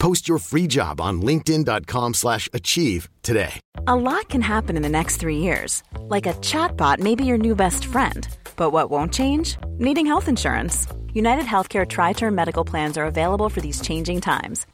Post your free job on linkedin.com/achieve slash achieve today. A lot can happen in the next three years. Like a chatbot may be your new best friend. But what won't change? Needing health insurance. United Healthcare Tri Term Medical Plans are available for these changing times.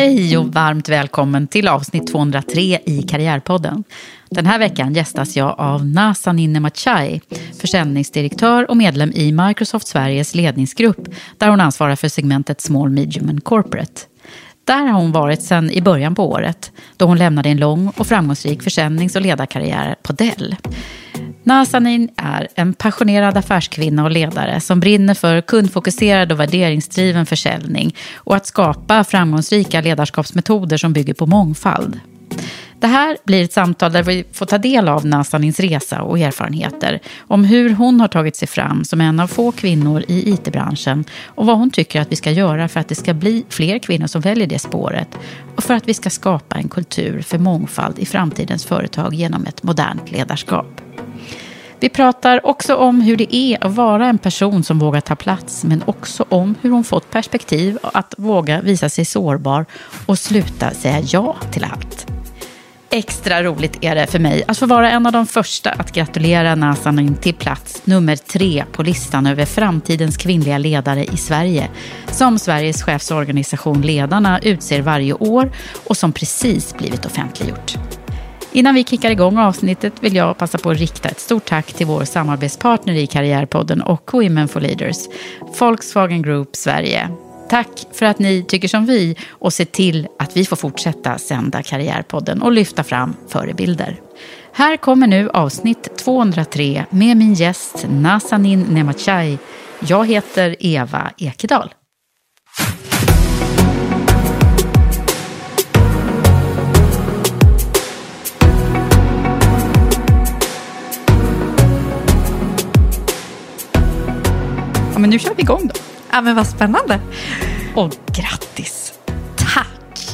Hej och varmt välkommen till avsnitt 203 i Karriärpodden. Den här veckan gästas jag av Nasa Ninemachai, försäljningsdirektör och medlem i Microsoft Sveriges ledningsgrupp, där hon ansvarar för segmentet Small, Medium and Corporate. Där har hon varit sedan i början på året, då hon lämnade en lång och framgångsrik försäljnings och ledarkarriär på Dell. Nazanin är en passionerad affärskvinna och ledare som brinner för kundfokuserad och värderingsdriven försäljning och att skapa framgångsrika ledarskapsmetoder som bygger på mångfald. Det här blir ett samtal där vi får ta del av Nazanins resa och erfarenheter om hur hon har tagit sig fram som en av få kvinnor i it-branschen och vad hon tycker att vi ska göra för att det ska bli fler kvinnor som väljer det spåret och för att vi ska skapa en kultur för mångfald i framtidens företag genom ett modernt ledarskap. Vi pratar också om hur det är att vara en person som vågar ta plats, men också om hur hon fått perspektiv att våga visa sig sårbar och sluta säga ja till allt. Extra roligt är det för mig att få vara en av de första att gratulera Nazanin till plats nummer tre på listan över framtidens kvinnliga ledare i Sverige, som Sveriges chefsorganisation Ledarna utser varje år och som precis blivit offentliggjort. Innan vi kickar igång avsnittet vill jag passa på att rikta ett stort tack till vår samarbetspartner i Karriärpodden och Women for Leaders, Volkswagen Group Sverige. Tack för att ni tycker som vi och ser till att vi får fortsätta sända Karriärpodden och lyfta fram förebilder. Här kommer nu avsnitt 203 med min gäst Nazanin Nemachai. Jag heter Eva Ekedal. Men nu kör vi igång då. Ja, men vad spännande. Och grattis! Tack.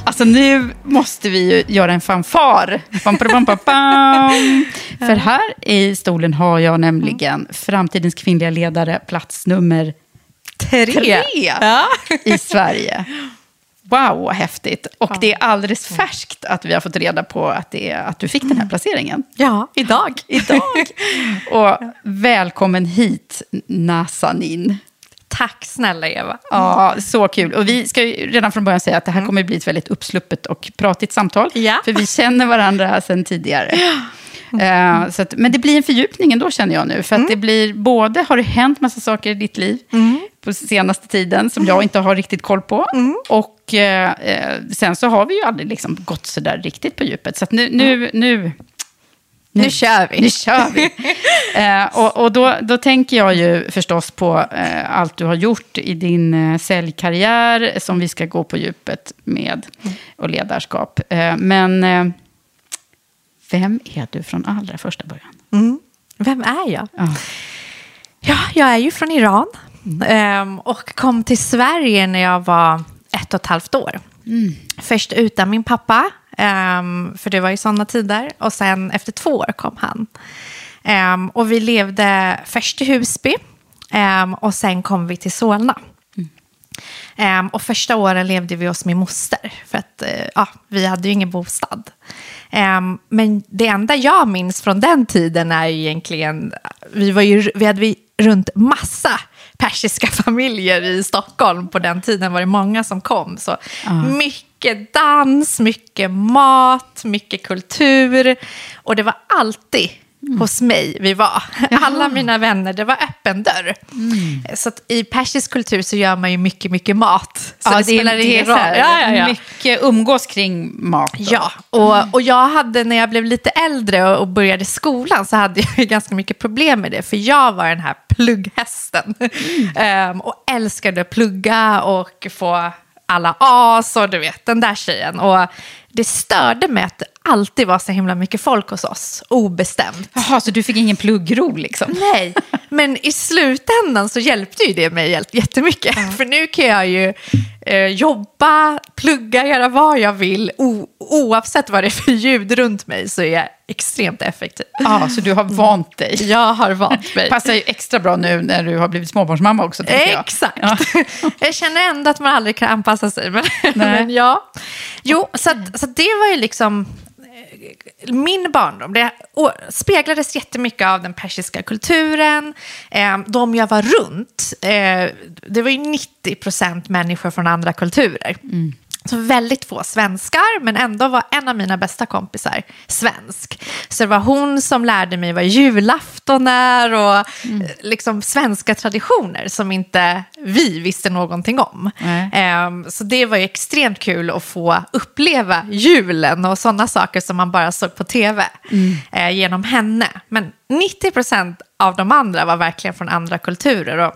Alltså nu måste vi ju göra en fanfar. För här i stolen har jag nämligen framtidens kvinnliga ledare, plats nummer Tre. tre Ja. i Sverige. Wow, vad häftigt. Och det är alldeles färskt att vi har fått reda på att, det är, att du fick den här placeringen. ja, idag. Idag. Och välkommen hit, Nazanin. Tack snälla Eva. Ja, så kul. Och vi ska ju redan från början säga att det här kommer att bli ett väldigt uppsluppet och pratigt samtal. Ja. För vi känner varandra sedan tidigare. Eh, så att, men det blir en fördjupning ändå känner jag nu. För att det blir både, har det hänt massa saker i ditt liv på senaste tiden som jag inte har riktigt koll på. Och eh, eh, sen så har vi ju aldrig liksom gått så där riktigt på djupet. Så att nu, nu, nu, Nu kör vi. nu kör vi. eh, och och då, då tänker jag ju förstås på eh, allt du har gjort i din eh, säljkarriär som vi ska gå på djupet med och ledarskap. Eh, men eh, vem är du från allra första början? Vem är jag? Ja. Ja, jag är ju från Iran ehm, och kom till Sverige när jag var ett och ett halvt år. Först utan min pappa, ehm, för det var ju sådana tider, och sen efter två år kom han. Ehm, och vi levde först i Husby och sen kom vi till Solna. Ehm, och första åren levde vi hos min moster, för att eh, ja, vi hade ju ingen bostad. Ehm, men det enda jag minns från den tiden är ju egentligen, vi, var ju, vi hade vi runt massa persiska familjer i Stockholm. På den tiden var det många som kom. Så mycket dans, mycket mat, mycket kultur. Och det var alltid hos mig vi var. Alla mina vänner, det var öppen dörr. Så att i persisk kultur så gör man ju mycket, mycket mat. Så det, spelar ingen så roll. Ja, ja, ja. Mycket umgås kring mat. då. Ja, och, och jag hade när jag blev lite äldre och, och började skolan så hade jag ganska mycket problem med det. För jag var den här plugghästen. Ehm, och älskade att plugga och få alla A's och du vet, den där tjejen. Och det störde mig att det alltid var så himla mycket folk hos oss, obestämt. Jaha, så du fick ingen pluggro liksom? Nej, men i slutändan så hjälpte ju det mig jättemycket. För nu kan jag ju eh, jobba, plugga, göra vad jag vill. O- oavsett vad det är för ljud runt mig så är jag extremt effektiv. Ja, så du har vant dig. Jag har vant mig. Passar ju extra bra nu när du har blivit småbarnsmamma också. jag. Exakt. Ja. jag känner ändå att man aldrig kan anpassa sig. Men, men ja. Jo, så, att, så att det var ju liksom min barndom. Det speglades jättemycket av den persiska kulturen. Eh, de jag var runt, eh, det var ju 90 procent människor från andra kulturer. Mm. Så väldigt få svenskar, men ändå var en av mina bästa kompisar svensk. Så det var hon som lärde mig vad julafton är och Mm. eh, liksom svenska traditioner som inte vi visste någonting om. Ehm, så det var ju extremt kul att få uppleva julen och sådana saker som man bara såg på tv Mm. eh, genom henne. Men 90 procent av de andra var verkligen från andra kulturer. Och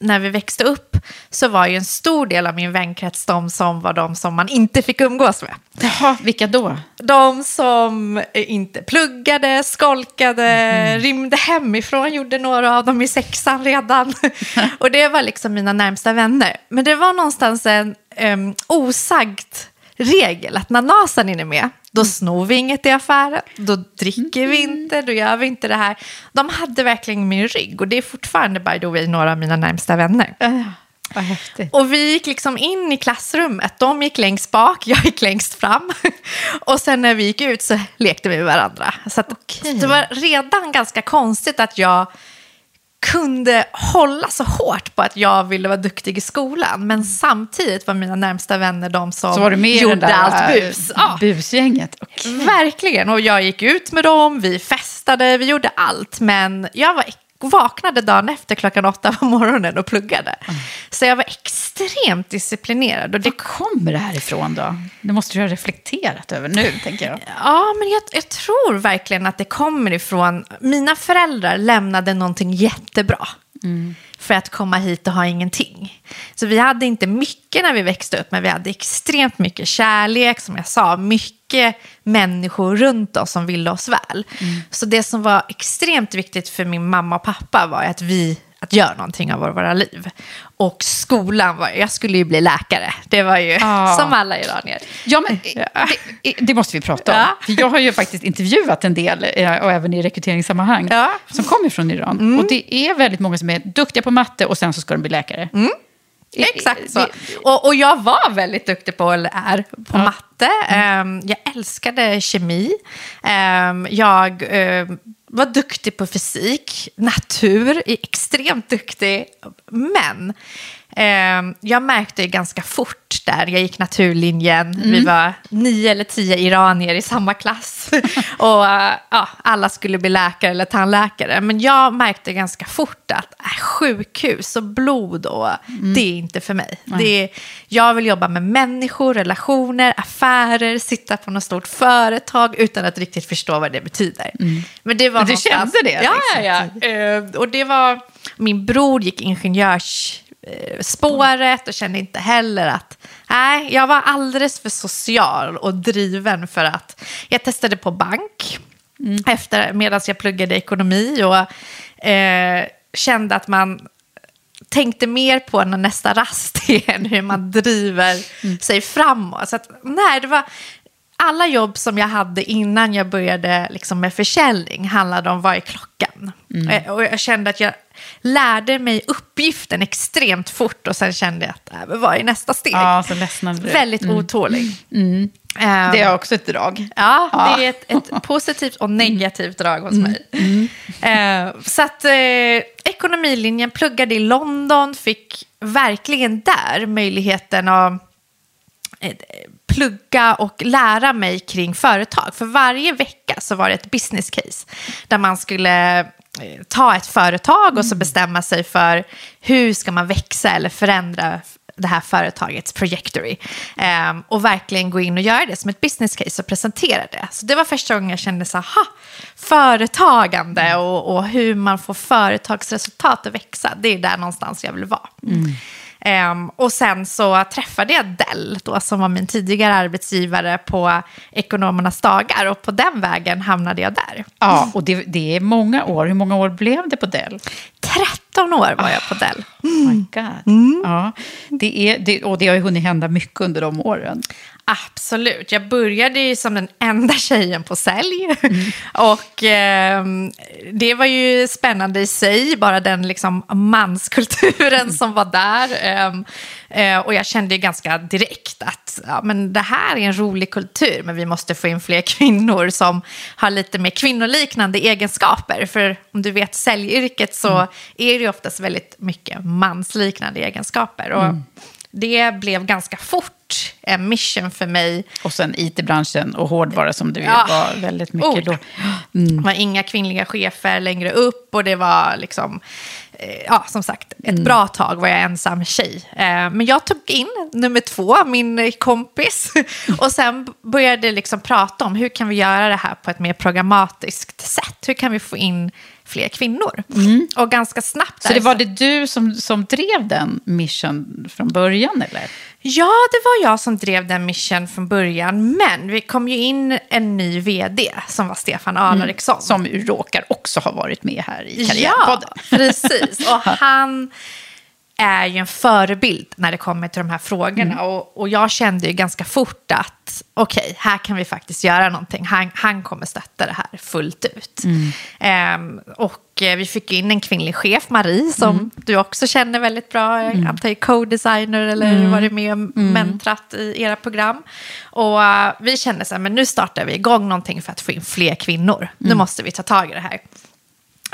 när vi växte upp så var ju en stor del av min vänkrets de som var de som man inte fick umgås med. Jaha, vilka då? De som inte pluggade, skolkade, Mm. rymde hemifrån, gjorde några av dem i sexan redan. och det var liksom mina närmsta vänner. Men det var någonstans en um, osagt regel att när Nazanin är med, då snor vi inget i affären, då dricker vi inte, då gör vi inte det här. De hade verkligen min rygg och det är fortfarande by the way några av mina närmsta vänner. Och vi gick liksom in i klassrummet. De gick längst bak, jag gick längst fram. Och sen när vi gick ut så lekte vi med varandra. Så att det var redan ganska konstigt att jag kunde hålla så hårt på att jag ville vara duktig i skolan. Men samtidigt var mina närmsta vänner de som gjorde allt bus. Ja. busgänget? Okej. Verkligen, och jag gick ut med dem, vi festade, vi gjorde allt. Men jag var, vaknade dagen efter klockan åtta på morgonen och pluggade. Så jag var extremt disciplinerad. Och det, Var kommer det här ifrån då? Det måste du ha reflekterat över nu, tänker jag. ja, men jag, jag tror verkligen att det kommer ifrån... Mina föräldrar lämnade någonting jättebra. För att komma hit och ha ingenting. Så vi hade inte mycket när vi växte upp, men vi hade extremt mycket kärlek, som jag sa. Mycket människor runt oss som ville oss väl. Så det som var extremt viktigt för min mamma och pappa var att vi att göra någonting av våra liv. Och skolan var, jag skulle ju bli läkare. Det var ju Ja. som alla iranier. Ja, men det, det måste vi prata om. Ja. Jag har ju faktiskt intervjuat en del, eh, och även i rekryteringssammanhang, Ja. som kommer från Iran. Och det är väldigt många som är duktiga på matte och sen så ska de bli läkare. Exakt så. Och, och jag var väldigt duktig på, eller är, på matte. Ehm, jag älskade kemi. Ehm, jag ehm, var duktig på fysik. Natur, är extremt duktig. Men jag märkte ganska fort där, jag gick naturlinjen. Vi var nio eller tio iranier i samma klass. och ja, alla skulle bli läkare eller tandläkare. Men jag märkte ganska fort att äh, sjukhus och blod, och, det är inte för mig. Det är, jag vill jobba med människor, relationer, affärer, sitta på något stort företag utan att riktigt förstå vad det betyder. Men det var Men du kände det, Ja, liksom? ja. Eh, Och det var, min bror gick ingenjörsspåret och kände inte heller att, nej, jag var alldeles för social och driven för att, jag testade på bank efter, medan jag pluggade ekonomi och eh, kände att man tänkte mer på när nästa rast är än hur man driver sig framåt. Så att, nej, det var, alla jobb som jag hade innan jag började liksom med försäljning handlade om vad är klockan? Eh, Och jag kände att jag lärde mig uppgiften extremt fort och sen kände jag att äh, vad är nästa steg? Ja, så ledsnade du. Väldigt otålig. Ehm, Det är också ett drag. Ja, det är ett, ett positivt och negativt drag hos mig. Eh, så att eh, ekonomilinjen pluggade i London, fick verkligen där möjligheten att plugga och lära mig kring företag. För varje vecka så var det ett business case där man skulle ta ett företag och så bestämma sig för hur ska man växa eller förändra det här företagets trajectory. Um, och verkligen gå in och göra det som ett business case och presentera det. Så det var första gången jag kände så här, företagande och, och hur man får företagsresultat att växa. Det är där någonstans jag vill vara. Mm. Ehm, och sen så träffade jag Dell, då, som var min tidigare arbetsgivare på ekonomernas dagar. Och på den vägen hamnade jag där. Ja, och det, det är många år. Hur många år blev det på Dell? 13 år var jag på Dell. Oh my God. Ja, det är, det, och det har ju hunnit hända mycket under de åren. Absolut. Jag började ju som den enda tjejen på sälj. Och ehm, det var ju spännande i sig, bara den liksom manskulturen som var där. Ehm, eh, och jag kände ju ganska direkt att ja, men det här är en rolig kultur, men vi måste få in fler kvinnor som har lite mer kvinnoliknande egenskaper. För om du vet säljyrket så är det ju oftast väldigt mycket mansliknande egenskaper. Och det blev ganska fort en mission för mig. Och sen IT-branschen och hårdvara som du Ja. var väldigt mycket Oh. då. Det var inga kvinnliga chefer längre upp och det var liksom, eh, ja som sagt, ett bra tag var jag ensam tjej. Eh, Men jag tog in nummer två, min kompis, och sen började liksom prata om hur kan vi göra det här på ett mer programmatiskt sätt? Hur kan vi få in fler kvinnor? Och ganska snabbt Så där det var det du som, som drev den mission från början, eller? Ja, det var jag som drev den mission från början. Men vi kom ju in en ny vd som var Stefan Alariksson. Som ju råkar också ha varit med här i Karriärpodden. Ja, precis. Och han är ju en förebild när det kommer till de här frågorna. Mm. Och, och jag kände ju ganska fort att okej, här kan vi faktiskt göra någonting. Han, han kommer stötta det här fullt ut. Mm. Ehm, och eh, vi fick in en kvinnlig chef, Marie, som Mm. du också känner väldigt bra. Jag antar är co-designer eller Mm. varit med och mentrat i era program. Och eh, vi kände så här, men nu startar vi igång någonting för att få in fler kvinnor. Nu Mm. måste vi ta tag i det här.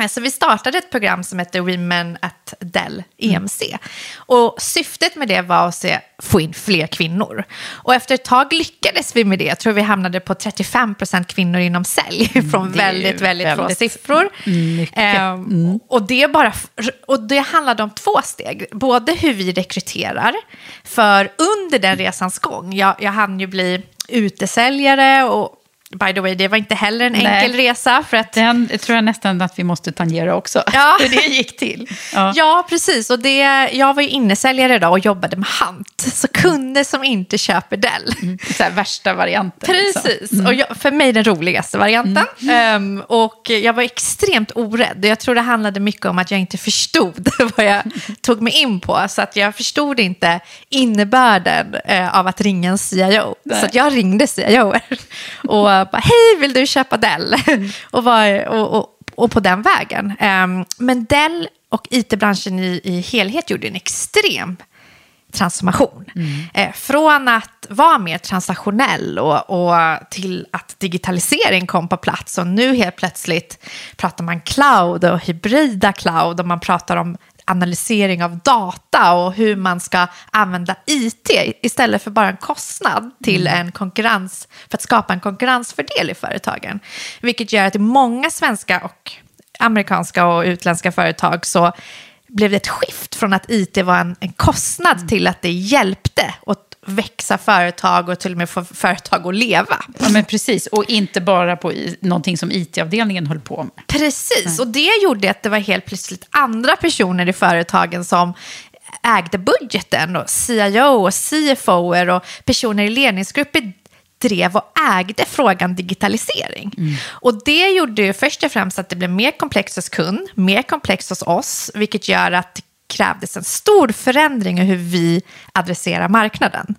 Så vi startade ett program som heter Women at Dell EMC. Och syftet med det var att se, få in fler kvinnor. Och efter ett tag lyckades vi med det. Jag tror vi hamnade på 35% kvinnor inom sälj. Från det är ju väldigt, väldigt, få väldigt siffror. Ehm, och, det bara, och det handlade om två steg. Både hur vi rekryterar. För under den resans gång, jag, jag hann ju bli utesäljare och By the way, det var inte heller en Nej. enkel resa. För att Den tror jag nästan att vi måste tangera också. Ja. Hur det gick till. Ja. Ja, precis. Och det, jag var ju innesäljare då och jobbade med Hant. Så kunder som inte köper Dell. Så här, värsta varianten. liksom. Precis, och jag, för mig den roligaste varianten. Ehm, och jag var extremt orädd. Jag tror det handlade mycket om att jag inte förstod vad jag tog mig in på. Så att jag förstod inte innebörden eh, av att ringa en CIO. Nej. Så jag ringde CIO och bara, hej, vill du köpa Dell? och, var, och, och, och på den vägen. Ehm, men Dell och it-branschen i, i helhet gjorde en extrem transformation. Eh, från att vara mer transaktionell och, och till att digitalisering kom på plats. Och nu helt plötsligt pratar man cloud och hybrida cloud och man pratar om analysering av data och hur man ska använda IT istället för bara en kostnad till en konkurrens, för att skapa en konkurrensfördel i företagen. Vilket gör att i många svenska och amerikanska och utländska företag så blev det ett skift från att IT var en, en kostnad till att det hjälpte att växa företag och till och med få företag att leva. Ja, men precis. Och inte bara på i, någonting som IT-avdelningen höll på med. Precis, och det gjorde att det var helt plötsligt andra personer i företagen som ägde budgeten och CIO och CFO och personer i ledningsgrupper drev och ägde frågan digitalisering. Och det gjorde ju först och främst att det blev mer komplext hos kund, mer komplext hos oss, vilket gör att krävdes en stor förändring i hur vi adresserar marknaden.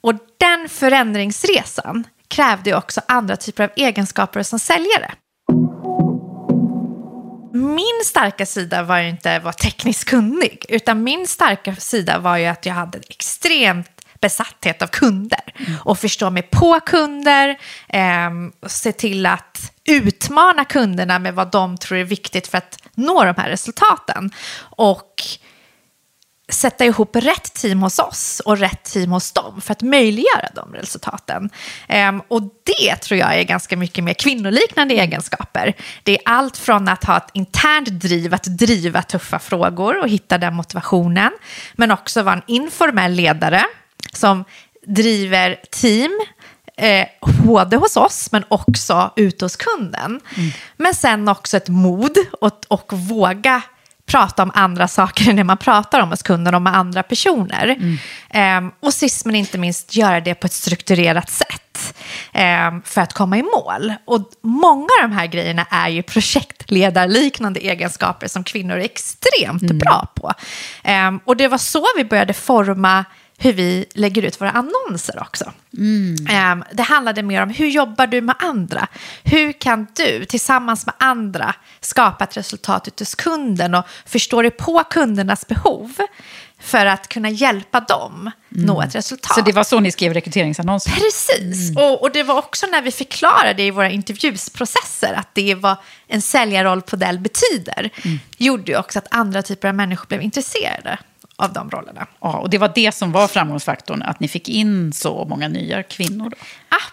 Och den förändringsresan krävde också andra typer av egenskaper som säljare. min starka sida var ju inte att vara tekniskt kunnig, utan min starka sida var ju att jag hade extremt besatthet av kunder och förstå mig på kunder, eh, se till att utmana kunderna med vad de tror är viktigt för att nå de här resultaten. Och sätta ihop rätt team hos oss och rätt team hos dem för att möjliggöra de resultaten. Um, och det tror jag är ganska mycket mer kvinnoliknande egenskaper. Det är allt från att ha ett internt driv, att driva tuffa frågor och hitta den motivationen, men också vara en informell ledare som driver team, eh, både hos oss men också ute hos kunden. Mm. Men sen också ett mod och, och våga prata om andra saker än det man pratar om hos kunden och med andra personer. Mm. Um, och sist men inte minst göra det på ett strukturerat sätt um, för att komma i mål. Och många av de här grejerna är ju projektledarliknande egenskaper som kvinnor är extremt mm. bra på. Um, och det var så vi började forma hur vi lägger ut våra annonser också. Mm. Det handlade mer om hur jobbar du med andra? Hur kan du tillsammans med andra skapa ett resultat ute hos kunden och förstå dig på kundernas behov för att kunna hjälpa dem mm. nå ett resultat. Så det var så ni skrev rekryteringsannonser? Precis, mm. och, och, det var också när vi förklarade i våra intervjusprocesser att det var en säljarroll på Dell betyder, mm. gjorde ju också att andra typer av människor blev intresserade av de rollerna. Ja, och det var det som var framgångsfaktorn, att ni fick in så många nya kvinnor? Då.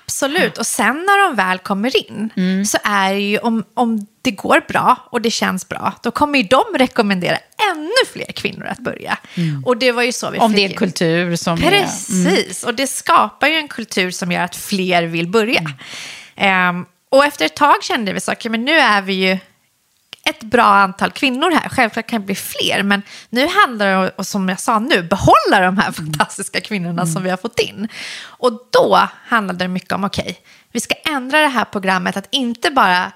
Absolut, och sen när de väl kommer in mm. så är det ju om, om det går bra och det känns bra, då kommer ju de rekommendera ännu fler kvinnor att börja. Mm. Och det var ju så vi Om det är kultur som Precis, är, mm. och det skapar ju en kultur som gör att fler vill börja. Um, och efter ett tag kände vi så, okay, men nu är vi ju ett bra antal kvinnor här. Självklart kan det bli fler, men nu handlar det om, som jag sa nu, behålla de här fantastiska kvinnorna mm. som vi har fått in. Och då handlade det mycket om, okej, okay, vi ska ändra det här programmet att inte bara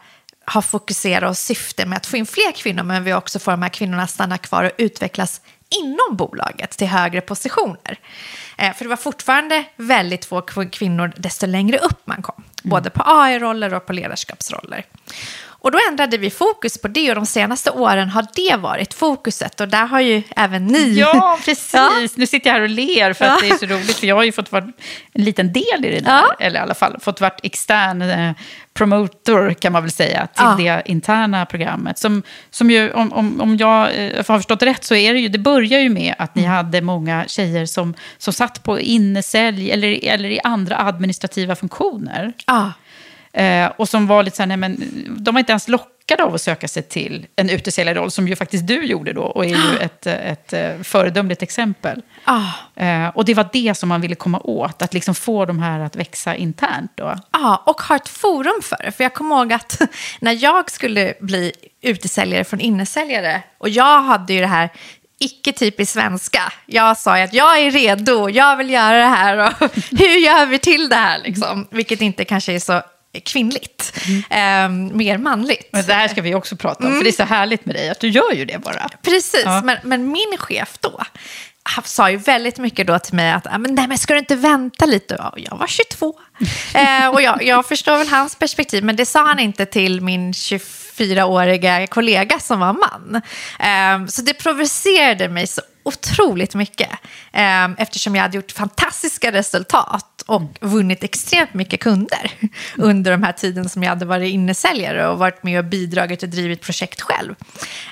ha fokuserat och syfte med att få in fler kvinnor, men vi också får de här kvinnorna att stanna kvar och utvecklas inom bolaget till högre positioner. Eh, för det var fortfarande väldigt få kvinnor desto längre upp man kom, mm. både på AI-roller och på ledarskapsroller. Och då ändrade vi fokus på det och de senaste åren har det varit fokuset och där har ju även ni... Ja, precis. Ja. Nu sitter jag här och ler för att ja. det är så roligt för jag har ju fått vara en liten del i det där. Ja. Eller i alla fall fått vara extern eh, promotor kan man väl säga till det interna programmet. Som, som ju, om, om, om jag eh, har förstått rätt så är det ju, det börjar ju med att ni mm. hade många tjejer som, som satt på innesälj eller, eller i andra administrativa funktioner. Ja. Eh, och som var lite så här, nej men, de var inte ens lockade av att söka sig till en utesäljarroll, som ju faktiskt du gjorde då, och är ju ett, ett, ett föredömligt exempel. Ah. Eh, och det var det som man ville komma åt, att liksom få de här att växa internt då. Ja, och ha ett forum för det. För jag kommer ihåg att när jag skulle bli utesäljare från innesäljare, och jag hade ju det här icke typiskt svenska. Jag sa att jag är redo, jag vill göra det här och hur gör vi till det här? Liksom? Vilket inte kanske är så kvinnligt, mm. eh, mer manligt. Men det här ska vi också prata om, mm. för det är så härligt med dig att du gör ju det bara. Precis, ja. men, men, min chef då sa ju väldigt mycket då till mig att men, nej, men ska du inte vänta lite? Jag var 22. eh, och jag, jag förstår väl hans perspektiv, men det sa han inte till min 24-åriga kollega som var man. Eh, så det provocerade mig så otroligt mycket. Eh, eftersom jag hade gjort fantastiska resultat och vunnit extremt mycket kunder under de här tiden som jag hade varit innesäljare och varit med och bidragit och drivit projekt själv.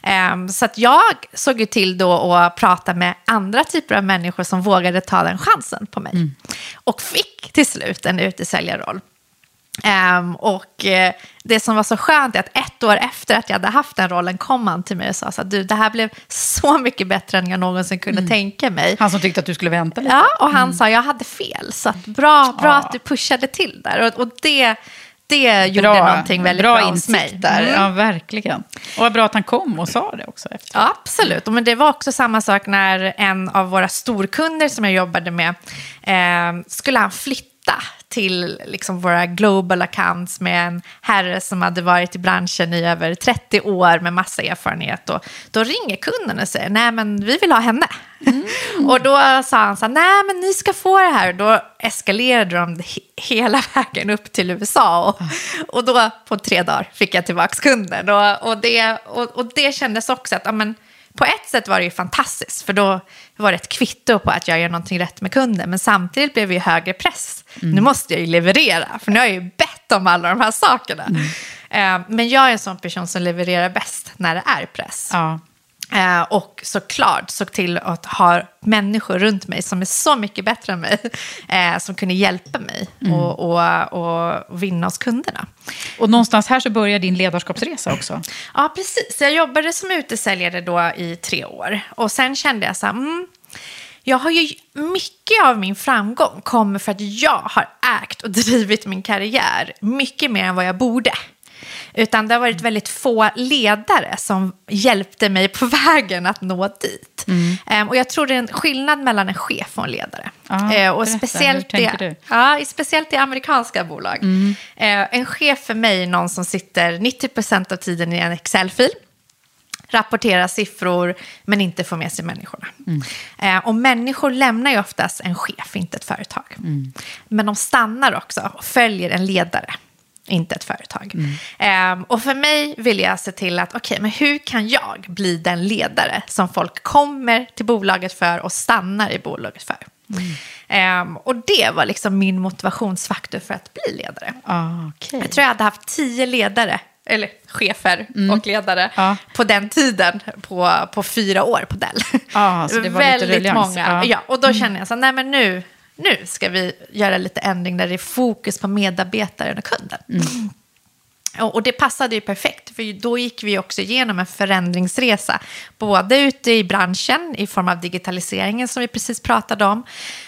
Eh, så att jag såg ju till då att prata med andra typer av människor som vågade ta den chansen på mig. Mm. Och fick till slut en utesäljarroll. Um, och uh, det som var så skönt är att ett år efter att jag hade haft den rollen kom han till mig och sa att du, det här blev så mycket bättre än jag någonsin kunde mm. tänka mig. Han som tyckte att du skulle vänta lite. Ja, och han mm. sa jag hade fel. Så bra, bra ja. att du pushade till där. Och, och det, det gjorde bra, någonting väldigt bra, bra hos mig. där, mm. ja verkligen. Och vad bra att han kom och sa det också. Efter. Ja, absolut, men det var också samma sak när en av våra storkunder som jag jobbade med, eh, skulle han flytta till liksom våra global accounts med en herre som hade varit i branschen i över 30 år med massa erfarenhet. Och då ringer kunden och säger, nej men vi vill ha henne. och då sa han så här, nej men ni ska få det här. Och då eskalerade de he hela vägen upp till USA. Och, och då på tre dagar fick jag tillbaka kunden. Och, och, det, och, och det kändes också att, ja, men, på ett sätt var det ju fantastiskt, för då var ett kvitto på att jag gör någonting rätt med kunden. Men samtidigt blev det ju högre press. Mm. Nu måste jag ju leverera, för nu har jag ju bett om alla de här sakerna. Mm. Eh, men jag är en sån person som levererar bäst när det är press. Ja. Eh, och såklart såg till att ha människor runt mig som är så mycket bättre än mig, eh, som kunde hjälpa mig mm. och, och, och, vinna hos kunderna. Och någonstans här så börjar din ledarskapsresa också. Ja, precis. Jag jobbade som utesäljare då i tre år. Och sen kände jag så här, mm, jag har ju mycket av min framgång kommer för att jag har ägt och drivit min karriär mycket mer än vad jag borde. Utan det har varit väldigt få ledare som hjälpte mig på vägen att nå dit. Mm. Um, och jag tror det är en skillnad mellan en chef och en ledare. Aha, uh, och speciellt, i, ja, speciellt i amerikanska bolag. Mm. Uh, en chef för mig är någon som sitter 90% av tiden i en Excel-fil rapporterar siffror men inte får med sig människorna. Mm. Eh, och människor lämnar ju oftast en chef, inte ett företag. Mm. Men de stannar också och följer en ledare inte ett företag. Mm. Um, och för mig vill jag se till att, okej, okay, men hur kan jag bli den ledare som folk kommer till bolaget för och stannar i bolaget för? Mm. Um, och det var liksom min motivationsfaktor för att bli ledare. Ah, okay. Jag tror jag hade haft tio ledare, eller chefer mm. och ledare, ah. på den tiden, på, på fyra år på Dell. Ah, så det var Väldigt lite många. Ah. Ja, och då kände jag så nej men nu, nu ska vi göra lite ändring där det är fokus på medarbetaren och kunden. Mm. Och det passade ju perfekt, för då gick vi också igenom en förändringsresa. Både ute i branschen i form av digitaliseringen som vi precis pratade om,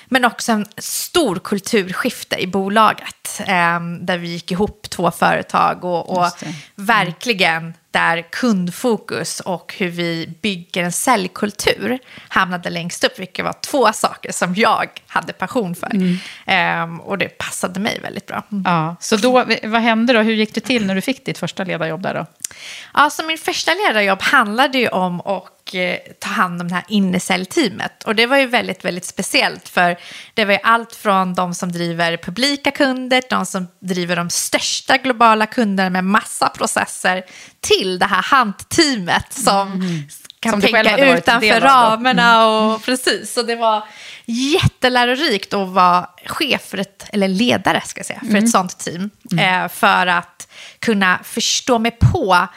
men också en stor kulturskifte i bolaget. Eh, där vi gick ihop två företag och, och mm. verkligen där kundfokus och hur vi bygger en säljkultur hamnade längst upp, vilket var två saker som jag hade passion för. Mm. Um, och det passade mig väldigt bra. Mm. Ja, så då, vad hände då? Hur gick det till när du fick ditt första ledarjobb där då? Ja, så min första ledarjobb handlade ju om att Eh, ta hand om det här innesäljteamet. Och det var ju väldigt, väldigt speciellt för det var ju allt från de som driver publika kunder, de som driver de största globala kunderna med massa processer till det här handteamet som mm. kan som tänka utanför ramarna. Mm. Och, precis, så det var jättelärorikt att vara chef för ett, eller ledare ska jag säga, för mm. ett sånt team. Mm. Eh, för att kunna förstå mig på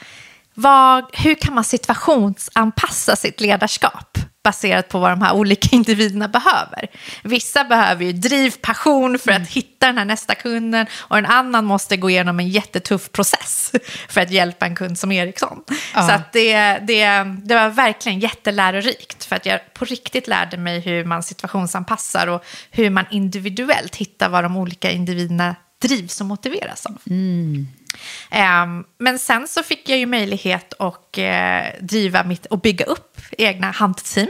vad, hur kan man situationsanpassa sitt ledarskap baserat på vad de här olika individerna behöver? Vissa behöver ju driv, passion för att mm. hitta den här nästa kunden och en annan måste gå igenom en jättetuff process för att hjälpa en kund som Ericsson. Ja. Så att det, det, det var verkligen jättelärorikt för att jag på riktigt lärde mig hur man situationsanpassar och hur man individuellt hittar vad de olika individerna drivs och motiveras av. Mm. Um, men sen så fick jag ju möjlighet att uh, driva mitt och bygga upp egna handteam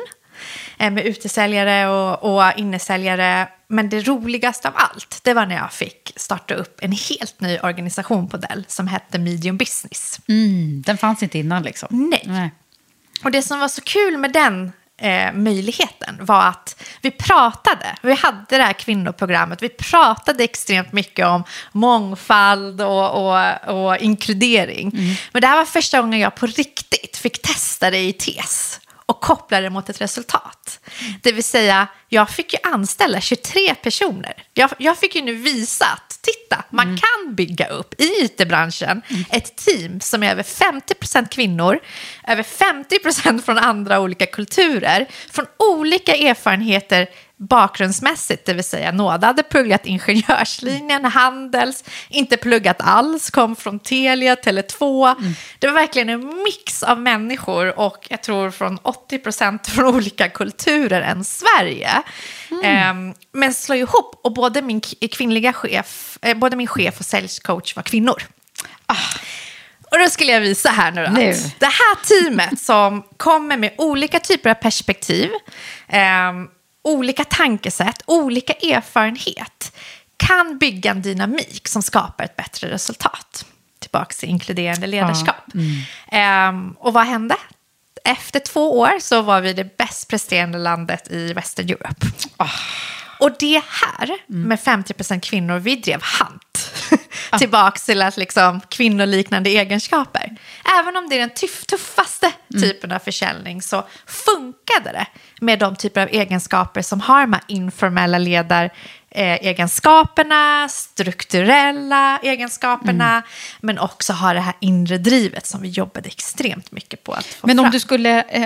uh, med utesäljare och, och innesäljare. Men det roligaste av allt, det var när jag fick starta upp en helt ny organisation på Dell som hette Medium Business. Mm, den fanns inte innan liksom? Nej. Nej. Och det som var så kul med den eh, möjligheten var att vi pratade, vi hade det här kvinnoprogrammet, vi pratade extremt mycket om mångfald och, och, och inkludering. Mm. Men det här var första gången jag på riktigt fick testa det i TES och koppla det mot ett resultat. Det vill säga, jag fick ju anställa 23 personer. Jag, jag fick ju nu visa att, titta, man mm. kan bygga upp i it-branschen mm. ett team som är över 50% kvinnor, över 50% från andra olika kulturer, från olika erfarenheter bakgrundsmässigt, det vill säga Nåda hade pluggat ingenjörslinjen, Handels, inte pluggat alls, kom från Telia, Tele2. Mm. Det var verkligen en mix av människor och jag tror från 80 procent från olika kulturer än Sverige. Mm. Um, men slå ihop och både min kvinnliga chef, eh, både min chef och säljcoach var kvinnor. Ah. Och då skulle jag visa här nu, nu. det här teamet som kommer med olika typer av perspektiv, um, olika tankesätt, olika erfarenhet kan bygga en dynamik som skapar ett bättre resultat. Tillbaka till inkluderande ledarskap. Ja, mm. um, och vad hände? efter två år så var vi det bäst presterande landet i Western Europe. Ah. Och det här med 50% kvinnor, vi drev hant. Tillbaks till att liksom kvinnoliknande egenskaper. Även om det är den tuff, tuffaste typen av försäljning så funkade det med de typer av egenskaper som har de här informella ledar egenskaperna, strukturella egenskaperna, men också har det här inre drivet som vi jobbade extremt mycket på att få Men om fram. du skulle eh,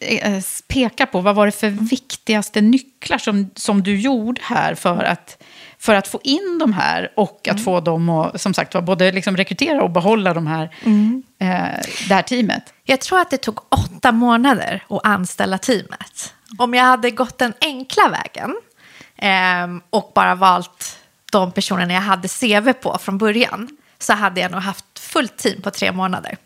eh, eh, peka på, vad var det för viktigaste nycklar som, som du gjorde här för att, för att få in de här och att få dem att, som sagt både liksom rekrytera och behålla de här, eh, det här teamet? Jag tror att det tog åtta månader att anställa teamet. Om jag hade gått den enkla vägen ehm, och bara valt de personerna jag hade CV på från början så hade jag nog haft fullt team på tre månader.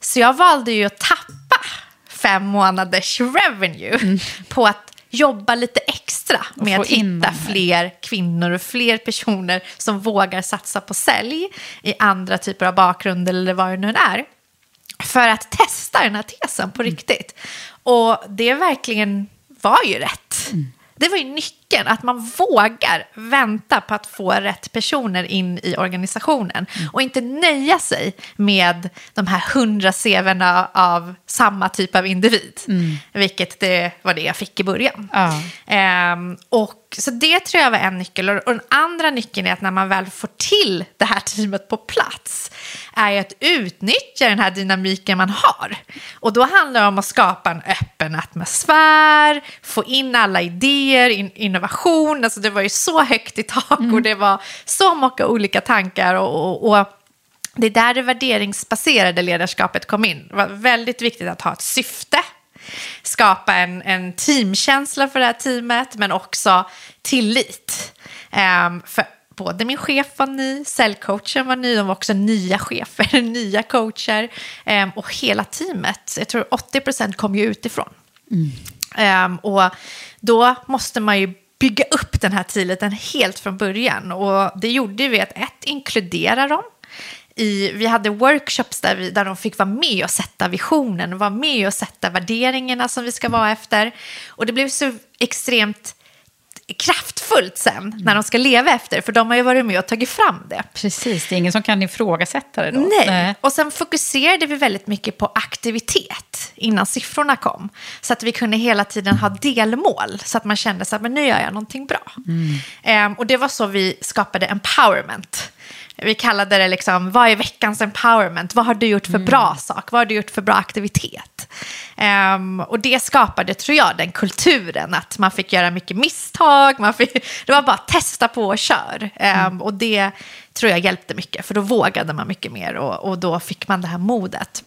Så jag valde ju att tappa fem månaders revenue på att jobba lite extra med att hitta fler kvinnor och fler personer som vågar satsa på sälj i andra typer av bakgrund eller vad det nu är för att testa den här tesen på riktigt. Och det verkligen var ju rätt. Det var ju nyckeln, att man vågar vänta på att få rätt personer in i organisationen och inte nöja sig med de här hundra CVna av samma typ av individ. Vilket det var det jag fick i början. Ja. Ehm, och, så det tror jag var en nyckel. Och, den andra nyckeln är att när man väl får till det här teamet på plats är ju att utnyttja den här dynamiken man har. Och då handlar det om att skapa en öppen atmosfär, få in alla idéer, in, innovation. Alltså det var ju så högt i tak och det var så många olika tankar. och, och, och det är där det värderingsbaserade ledarskapet kom in. Det var väldigt viktigt att ha ett syfte, skapa en, en teamkänsla för det här teamet, men också tillit. Um, för både min chef var ny, säljcoachen var ny, de var också nya chefer, nya coacher. um, och hela teamet, jag tror 80% kom ju utifrån. Ehm, och då måste man ju bygga upp den här tilliten helt från början. Och det gjorde vi att ett, inkludera dem. I, vi hade workshops där, vi, där de fick vara med och sätta visionen, vara med och sätta värderingarna som vi ska vara efter. Och det blev så extremt kraftfullt sen när de ska leva efter, för de har ju varit med och tagit fram det. Precis, det är ingen som kan ifrågasätta det då. Nej. Och sen fokuserade vi väldigt mycket på aktivitet innan siffrorna kom. Så att vi kunde hela tiden ha delmål. Så att man kände så att men nu gör jag någonting bra. Ehm, och det var så vi skapade empowerment. Vi kallade det liksom, vad är veckans empowerment? Vad har du gjort för bra sak? Vad har du gjort för bra aktivitet? Ehm, och det skapade, tror jag, den kulturen att man fick göra mycket misstag. Man fick, det var bara att testa på och kör. Ehm, och det tror jag hjälpte mycket, för då vågade man mycket mer och, och då fick man det här modet.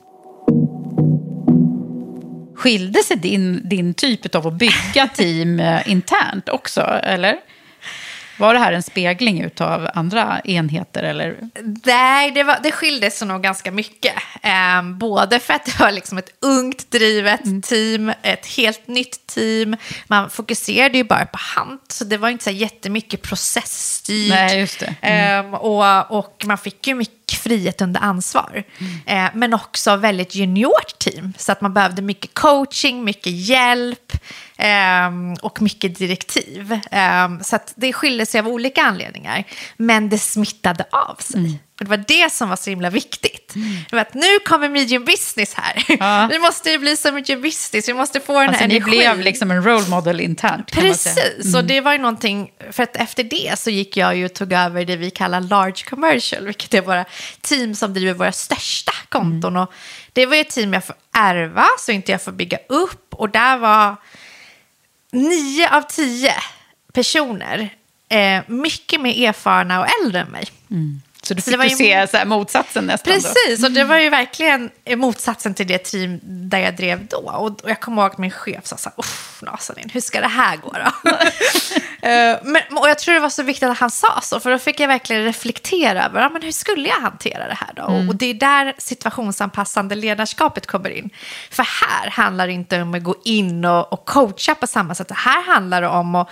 Skilde sig din, din typ av att bygga team eh, internt också, eller? Var det här en spegling av andra enheter? Eller? Nej, det, var, det skilde sig nog ganska mycket. Ehm, både för att det var liksom ett ungt drivet team, ett helt nytt team. Man fokuserade ju bara på hand, så det var inte så jättemycket processstyrt. Nej, just det. Ehm, och, och man fick ju mycket frihet under ansvar. Ehm, men också väldigt juniort team, så att man behövde mycket coaching, mycket hjälp ehm, och mycket direktiv. Ehm, så det skilde sig av olika anledningar, men det smittade av sig. Och det var det som var så himla viktigt. Det var att nu kommer medium business här. Ja. Vi måste ju bli som medium business, vi måste få den Alltså, här ni energin. blev liksom en role model internt. Precis, och det var ju någonting, för att efter det så gick jag ju och tog över det vi kallar large commercial, vilket är våra team som driver våra största konton. Och det var ju ett team jag får ärva, så inte jag får bygga upp. Och där var nio av tio personer eh, mycket mer erfarna och äldre än mig. Mm. Så du Så fick det var ju- se så motsatsen nästan. Då. Precis, och det var ju verkligen motsatsen till det team där jag drev då. Och jag kommer ihåg att min chef sa så här, uff, Nazanin, hur ska det här gå då? Eh, men, och jag tror det var så viktigt att han sa så, för då fick jag verkligen reflektera över, ja, men hur skulle jag hantera det här då? Och- Och det är där situationsanpassande ledarskapet kommer in. För här handlar det inte om att gå in och, och coacha på samma sätt, här handlar det om att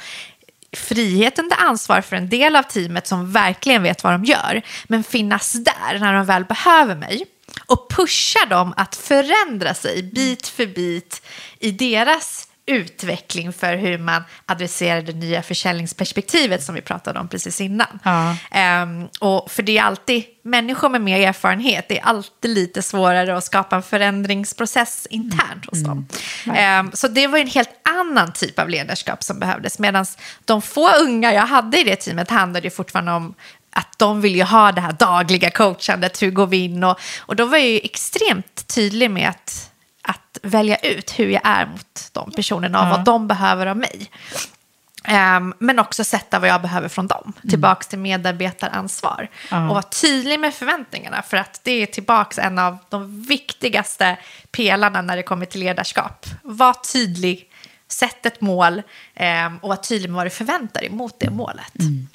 frihet under ansvar för en del av teamet som verkligen vet vad de gör, men finnas där när de väl behöver mig. och pusha dem att förändra sig bit för bit i deras utveckling för hur man adresserar det nya försäljningsperspektivet som vi pratade om precis innan. Ja. Ehm, och för det är alltid, människor med mer erfarenhet, det är alltid lite svårare att skapa en förändringsprocess internt hos dem. Ehm, så det var en helt annan typ av ledarskap som behövdes, medan de få unga jag hade i det teamet handlade ju fortfarande om att de vill ju ha det här dagliga coachandet, hur går vi in? Och, och då var jag ju extremt tydlig med att välja ut hur jag är mot de personerna och vad de behöver av mig. Ehm, men också sätta vad jag behöver från dem. Tillbaks till medarbetaransvar. Och vara tydlig med förväntningarna. För att det är tillbaks en av de viktigaste pelarna när det kommer till ledarskap. Var tydlig, sätt ett mål ehm, och var tydlig med vad du förväntar dig mot det målet.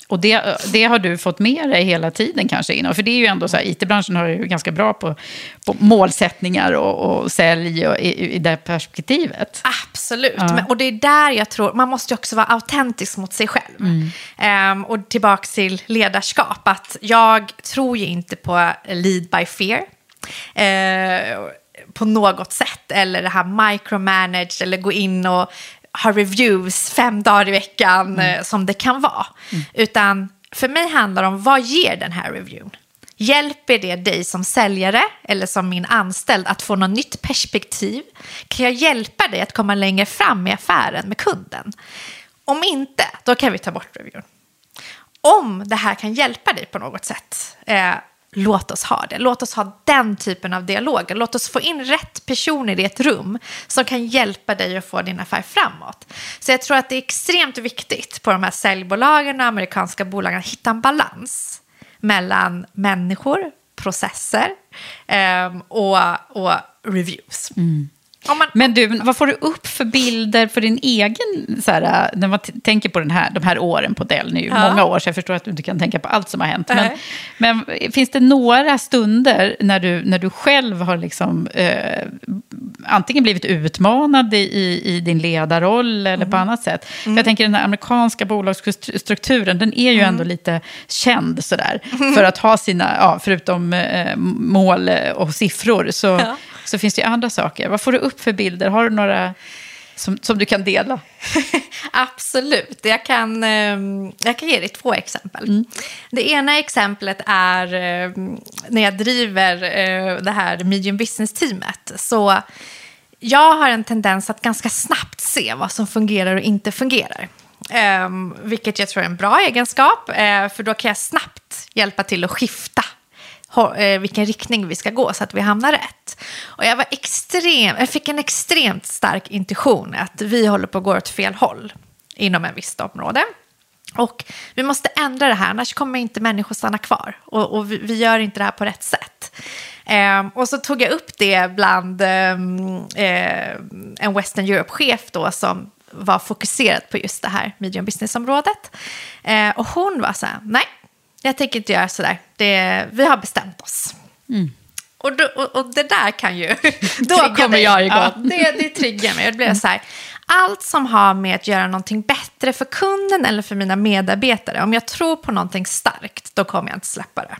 Och det, det har du fått med dig hela tiden kanske innan. För det är ju ändå så här, it-branschen har ju ganska bra på, på målsättningar och, och sälj och, i, i det perspektivet. Absolut, Men, och det är där jag tror, man måste ju också vara autentisk mot sig själv. Ehm, och tillbaka till ledarskap, att jag tror ju inte på lead by fear. Eh, på något sätt, eller det här micromanage, eller gå in och ha reviews fem dagar i veckan, eh, som det kan vara. Utan för mig handlar det om, vad ger den här reviewen? Hjälper det dig som säljare eller som min anställd att få något nytt perspektiv? Kan jag hjälpa dig att komma längre fram i affären med kunden? Om inte, då kan vi ta bort reviewen. Om det här kan hjälpa dig på något sätt, eh, låt oss ha det. Låt oss ha den typen av dialoger. Låt oss få in rätt personer i ett rum som kan hjälpa dig att få din affär framåt. Så jag tror att det är extremt viktigt på de här säljbolagen och amerikanska bolagen att hitta en balans mellan människor, processer ehm, och, och reviews. Mm man, Men du, vad får du upp för bilder för din egen, så här, när man tänker på den här, de här åren på Dell nu, Ja. många år, så jag förstår att du inte kan tänka på allt som har hänt. Men, men finns det några stunder när du, när du själv har liksom, eh, antingen blivit utmanad i, i din ledarroll eller Mm. på annat sätt? För jag tänker den här amerikanska bolagsstrukturen, den är ju Mm. ändå lite känd sådär, för att ha sina, ja, förutom eh, mål och siffror, så, Ja. Så finns det ju andra saker. Vad får du upp för bilder? Har du några som, som du kan dela? Absolut. Jag kan, ehm, jag kan ge dig två exempel. Det ena exemplet är ehm, när jag driver eh, det här medium business-teamet. Så jag har en tendens att ganska snabbt se vad som fungerar och inte fungerar. Ehm, vilket jag tror är en bra egenskap, eh, för då kan jag snabbt hjälpa till att skifta Eh, vilken riktning vi ska gå så att vi hamnar rätt. Och jag, var extrem, jag fick en extremt stark intuition att vi håller på att gå åt fel håll inom en visst område. Och vi måste ändra det här, annars kommer inte människor stanna kvar. Och, och vi, vi gör inte det här på rätt sätt. Ehm, och så tog jag upp det bland ehm, eh, en Western Europe-chef då som var fokuserad på just det här medium business-området. Eh, och hon var så här, nej, jag tänker inte göra sådär. Det, vi har bestämt oss. Och, då, och, och det där kan ju... Då kommer dig. jag igång. Ja. Det, det triggar mig. Det blir så här, allt som har med att göra någonting bättre för kunden eller för mina medarbetare, om jag tror på någonting starkt, då kommer jag inte släppa det.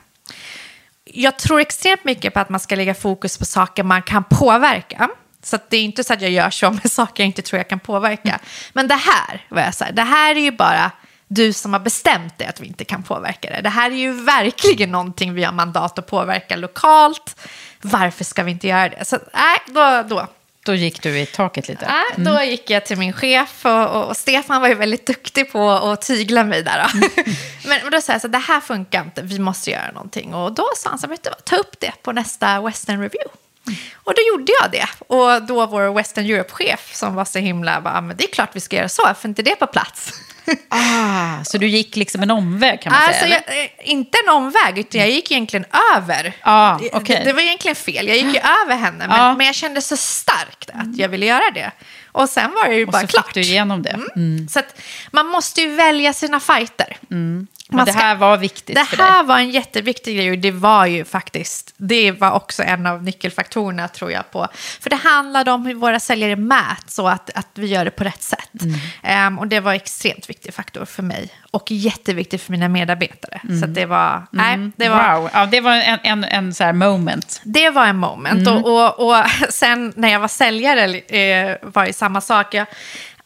Jag tror extremt mycket på att man ska lägga fokus på saker man kan påverka. Så det är inte så att jag gör så med saker jag inte tror jag kan påverka. Men det här, var jag så här, det här är ju bara du som har bestämt det att vi inte kan påverka det. Det här är ju verkligen någonting vi har mandat att påverka lokalt. Varför ska vi inte göra det? Så nej, då, då, Då gick du i taket lite. Nej, Då gick jag till min chef och, och, och Stefan var ju väldigt duktig på att tygla mig där. Då. men, men då sa jag så det här funkar inte, vi måste göra någonting. Och då sa han så här, ta upp det på nästa Western Review. Och då gjorde jag det. Och då vår Western Europe-chef som var så himla, bara, men det är klart vi ska göra så, för inte det på plats. Ah, så du gick liksom en omväg kan man Alltså, säga? jag, eh, inte en omväg, utan jag gick egentligen över. Ah, okej. det, det var egentligen fel, jag gick ju över henne. Men, Ja. men jag kände så starkt att jag ville göra det. Och sen var det ju Och bara så klart. fick du igenom det. Mm. Så att man måste ju välja sina fighter. Men det här var viktigt Det för dig. här var en jätteviktig grej och det var ju faktiskt, det var också en av nyckelfaktorerna tror jag på. För det handlade om hur våra säljare mäts så att, att vi gör det på rätt sätt. Mm. Ehm, och det var en extremt viktig faktor för mig och jätteviktigt för mina medarbetare. Så att det var, nej, det var, Wow, ja, det var en, en, en så här moment. det var en moment. Och, och, och sen när jag var säljare eh, var det samma sak. Jag,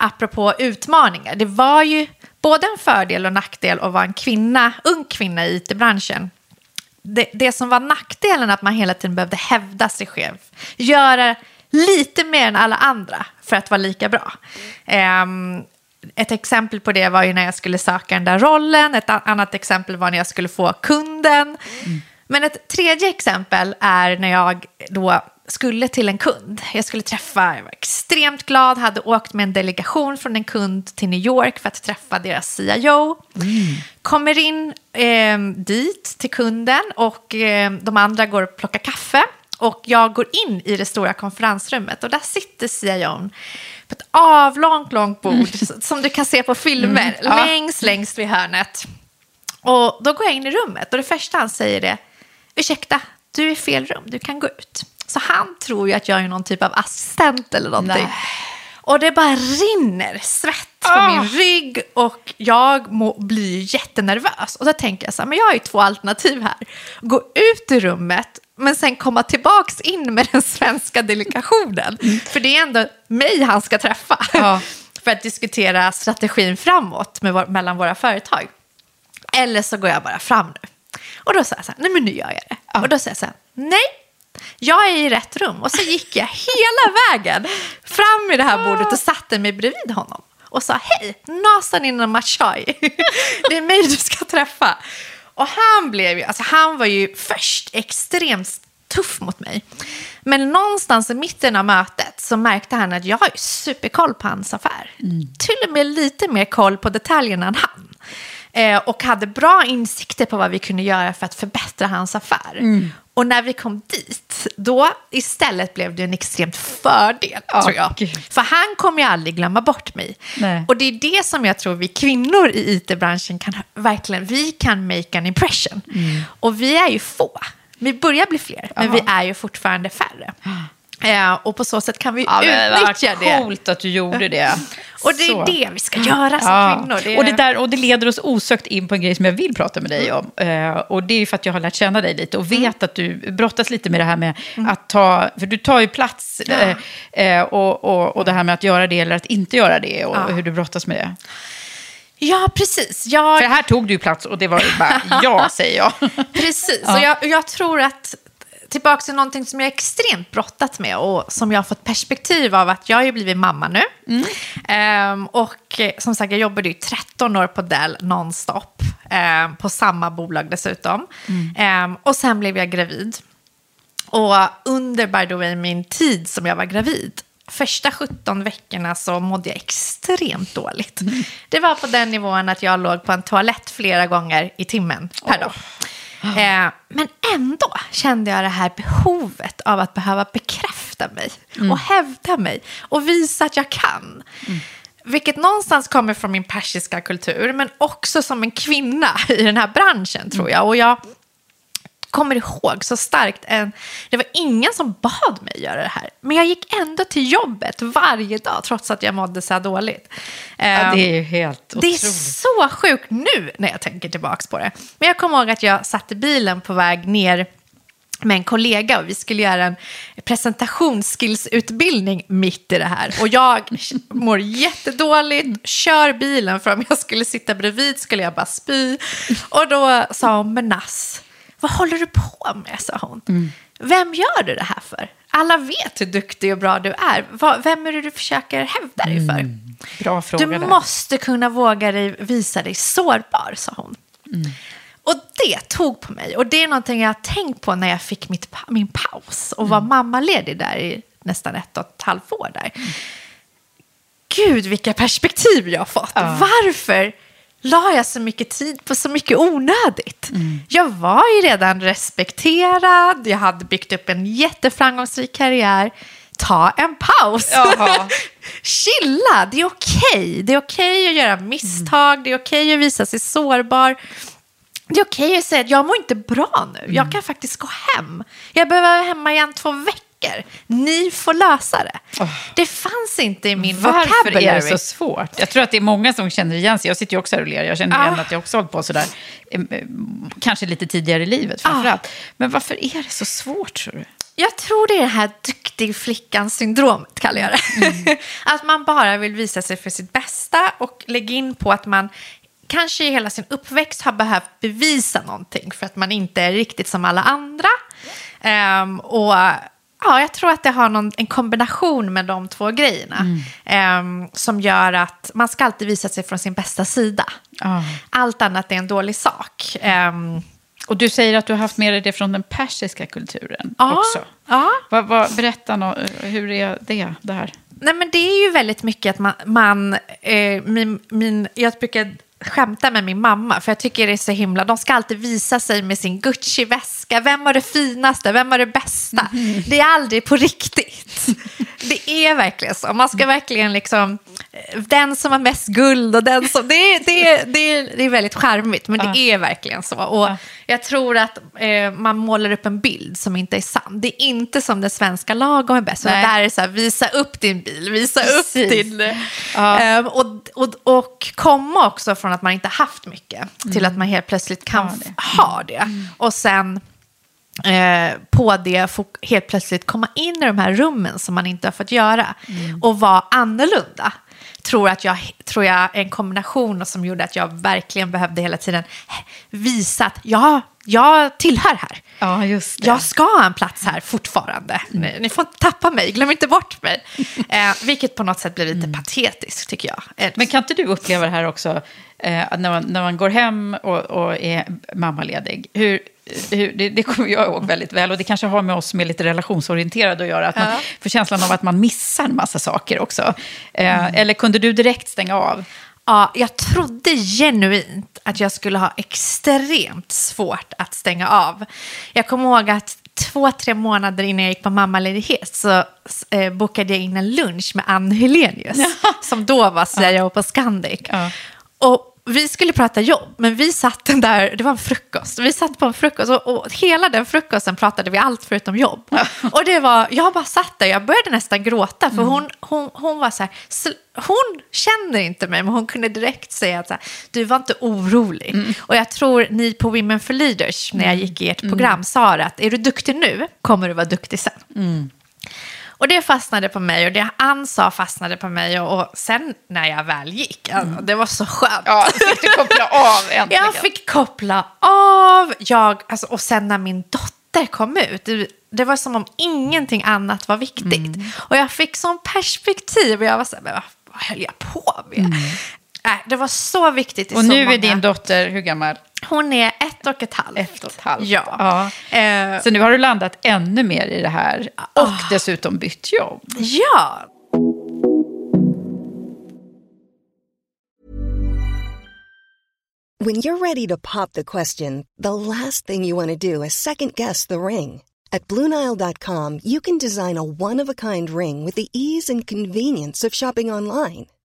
apropå utmaningar, det var ju både en fördel och nackdel att vara en kvinna, ung kvinna i it-branschen. Det, det som var nackdelen att man hela tiden behövde hävda sig själv. Göra lite mer än alla andra för att vara lika bra. Ehm, ett exempel på det var ju när jag skulle söka den där rollen. Ett annat exempel var när jag skulle få kunden. Men ett tredje exempel är när jag då skulle till en kund. Jag skulle träffa, jag var extremt glad, hade åkt med en delegation från en kund till New York för att träffa deras CIO. Kommer in eh, dit till kunden och eh, de andra går och plockar kaffe. Och jag går in i det stora konferensrummet och där sitter CIOn på ett avlångt, långt bord som du kan se på filmer, ja. längst, längst vid hörnet. Och då går jag in i rummet och det första han säger är ursäkta, du är i fel rum, du kan gå ut. Så han tror ju att jag är någon typ av assistent eller någonting. Nej. Och det bara rinner svett på Ah. min rygg och jag må, blir jättenervös. Och då tänker jag så här, men jag har ju två alternativ här. Gå ut ur rummet men sen komma tillbaks in med den svenska delegationen. För det är ändå mig han ska träffa. Ja. För att diskutera strategin framåt med mellan våra företag. Eller så går jag bara fram nu. Och då säger jag så här, nej men nu gör jag det. Och då säger jag så här, nej, jag är i rätt rum. Och så gick jag hela vägen fram i det här bordet och satte mig bredvid honom. Och sa, hej, Nasan innan Machai. det är mig du ska träffa. Och han blev ju, alltså han var ju först extremt tuff mot mig. Men någonstans i mitten av mötet så märkte han att jag har ju superkoll på hans affär. Till och med lite mer koll på detaljerna än han. Eh, och hade bra insikter på vad vi kunde göra för att förbättra hans affär. Och när vi kom dit, då istället blev det en extremt fördel, Ja, tror jag. gud. För han kommer ju aldrig glömma bort mig. Nej. Och det är det som jag tror vi kvinnor i it-branschen kan verkligen, vi kan make an impression. Mm. Och vi är ju få. Vi börjar bli fler, men vi är ju fortfarande färre. Eh, och på så sätt kan vi Ja, utnyttja vad det. coolt att du gjorde det. Och det är Så. det vi ska göra som Ja. kvinnor. Det är... Och, det där, och det leder oss osökt in på en grej som jag vill prata med dig om. Eh, och det är ju för att jag har lärt känna dig lite och vet att du brottas lite med det här med att ta, för du tar ju plats eh, eh, och, och, och det här med att göra det eller att inte göra det och Ja. hur du brottas med det. Ja, precis. Jag... För här tog du plats och det var bara ja, säger jag. Precis, Ja. och jag, och jag tror att tillbaka till någonting som jag extremt brottat med och som jag har fått perspektiv av att jag har ju blivit mamma nu. Ehm, och eh, som sagt, jag jobbade ju 13 år på Dell nonstop, ehm, på samma bolag dessutom. Ehm, och sen blev jag gravid. Och under, by the way, min tid som jag var gravid, första 17 veckorna så mådde jag extremt dåligt. Det var på den nivån att jag låg på en toalett flera gånger i timmen per dag. Eh, men ändå kände jag det här behovet av att behöva bekräfta mig och hävda mig och visa att jag kan. Vilket någonstans kommer från min persiska kultur, men också som en kvinna i den här branschen tror jag. Och jag kommer ihåg så starkt. En, det var ingen som bad mig göra det här. Men jag gick ändå till jobbet varje dag trots att jag mådde så här dåligt. Ja, Ehm, det är ju helt det är otroligt. så sjukt nu när jag tänker tillbaka på det. Men jag kommer ihåg att jag satt i bilen på väg ner med en kollega och vi skulle göra en presentationsskillsutbildning mitt i det här. Och jag mår jättedåligt, kör bilen för om jag skulle sitta bredvid skulle jag bara spy. Och då sa hon, men Nass, vad håller du på med? sa hon. Vem gör du det här för? Alla vet hur duktig och bra du är. Vem är det du försöker hävda dig för? Bra fråga Du där. måste kunna våga dig, visa dig sårbar, sa hon. Och det tog på mig. Och det är någonting jag har tänkt på när jag fick mitt, min paus och var mammaledig där i nästan ett och ett halvt år där. Gud, vilka perspektiv jag har fått. Varför la jag så mycket tid på så mycket onödigt? Jag var ju redan respekterad, jag hade byggt upp en jätteframgångsrik karriär. Ta en paus. Chilla. Det är okej. Det är okej att göra misstag. Det är okej att visa sig sårbar. Det är okej att säga att jag mår inte bra nu. Jag kan faktiskt gå hem. Jag behöver vara hemma igen två veckor. Ni får lösa det. Det fanns inte i min Varför vocabulary. är det så svårt? Jag tror att det är många som känner igen sig. Jag sitter ju också här och ler. Jag känner igen att jag också hållit på sådär. Kanske lite tidigare i livet framförallt. Men varför är det så svårt tror du? Jag tror det är det här duktig flickan-syndromet, kallar jag det. att man bara vill visa sig för sitt bästa och lägga in på att man kanske i hela sin uppväxt har behövt bevisa någonting för att man inte är riktigt som alla andra. Ehm, och ja, jag tror att det har någon, en kombination med de två grejerna ehm, som gör att man ska alltid visa sig från sin bästa sida. Ja. Allt annat är en dålig sak. Ehm, Och du säger att du har haft med dig det från den persiska kulturen Ja, också. ja. Vad, vad, berätta, nå, hur är det där? Nej, men det är ju väldigt mycket att man... man eh, min, min, jag brukar skämta med min mamma, för jag tycker det är så himla... De ska alltid visa sig med sin Gucci-väska. Vem var det finaste? Vem var det bästa? Det är aldrig på riktigt. Det är verkligen så. Man ska verkligen liksom... Den som har mest guld och den som... Det är, det det det är väldigt charmigt, men det är verkligen så. Och jag tror att eh, man målar upp en bild som inte är sann. Det är inte som den svenska lagom är bäst. Nej. Där är det så här, visa upp din bil, visa upp Precis. din... Ehm, och, och, och komma också från att man inte haft mycket till att man helt plötsligt kan Ha f- ha det. Och sen eh, på det få helt plötsligt komma in i de här rummen som man inte har fått göra och vara annorlunda. Tror, att jag, tror jag en kombination som gjorde att jag verkligen behövde hela tiden visa att ja, jag tillhör här. Ja, just det. Jag ska ha en plats här fortfarande. Ni, ni får inte tappa mig, glöm inte bort mig. Eh, vilket på något sätt blir lite patetiskt tycker jag. Men kan inte du uppleva det här också, eh, när, man, när man går hem och, och är mammaledig? Hur, hur, det, det kommer jag ihåg väldigt väl, och det kanske har med oss som är lite relationsorienterade att göra, att man Ja. får känslan av att man missar en massa saker också. Eh, Eller kunde du direkt stänga av? Ja, jag trodde genuint att jag skulle ha extremt svårt att stänga av. Jag kommer ihåg att två, tre månader innan jag gick på mammaledighet så eh, bokade jag in en lunch med Ann Helenius, som då var CEO på Scandic. Ja. Och vi skulle prata jobb, men vi satt den där, det var en frukost, vi satt på en frukost och, och hela den frukosten pratade vi allt förutom jobb. Och det var, jag bara satt där, jag började nästan gråta för hon, hon, hon var så här, "Sl- hon känner inte mig, men hon kunde direkt säga att så här, du var inte orolig. Och jag tror ni på Women for Leaders, när jag gick i ert program, sa att är du duktig nu kommer du vara duktig sen. Och det fastnade på mig och det Ann sa fastnade på mig och, och sen när jag väl gick, alltså, det var så skönt. Ja, fick du koppla av äntligen? Jag fick koppla av, jag, alltså, och sen när min dotter kom ut, det, var som om ingenting annat var viktigt. Mm. Och jag fick sån perspektiv och jag var så här, men vad, vad höll jag på med? Äh, det var så viktigt i. Och så nu många... är din dotter, hur gammal? Hon är ett och ett halvt. Ett och ett halvt. Ja. Eh, Så nu har du landat ännu mer i det här och dessutom bytt jobb. ja. When you're ready to pop the question, the last thing you want to do is second guess the ring. At Bluenile.com, you can design a one of a kind ring with the ease and convenience of shopping online.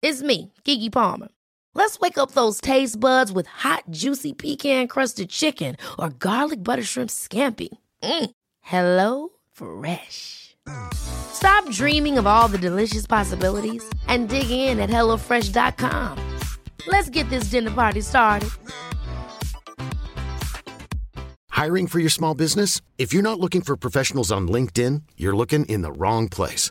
It's me, Kiki Palmer. Let's wake up those taste buds with hot, juicy pecan-crusted chicken or garlic butter shrimp scampi. Mm. Hello Fresh. Stop dreaming of all the delicious possibilities and dig in at HelloFresh.com. Let's get this dinner party started. Hiring for your small business? If you're not looking for professionals on LinkedIn, you're looking in the wrong place.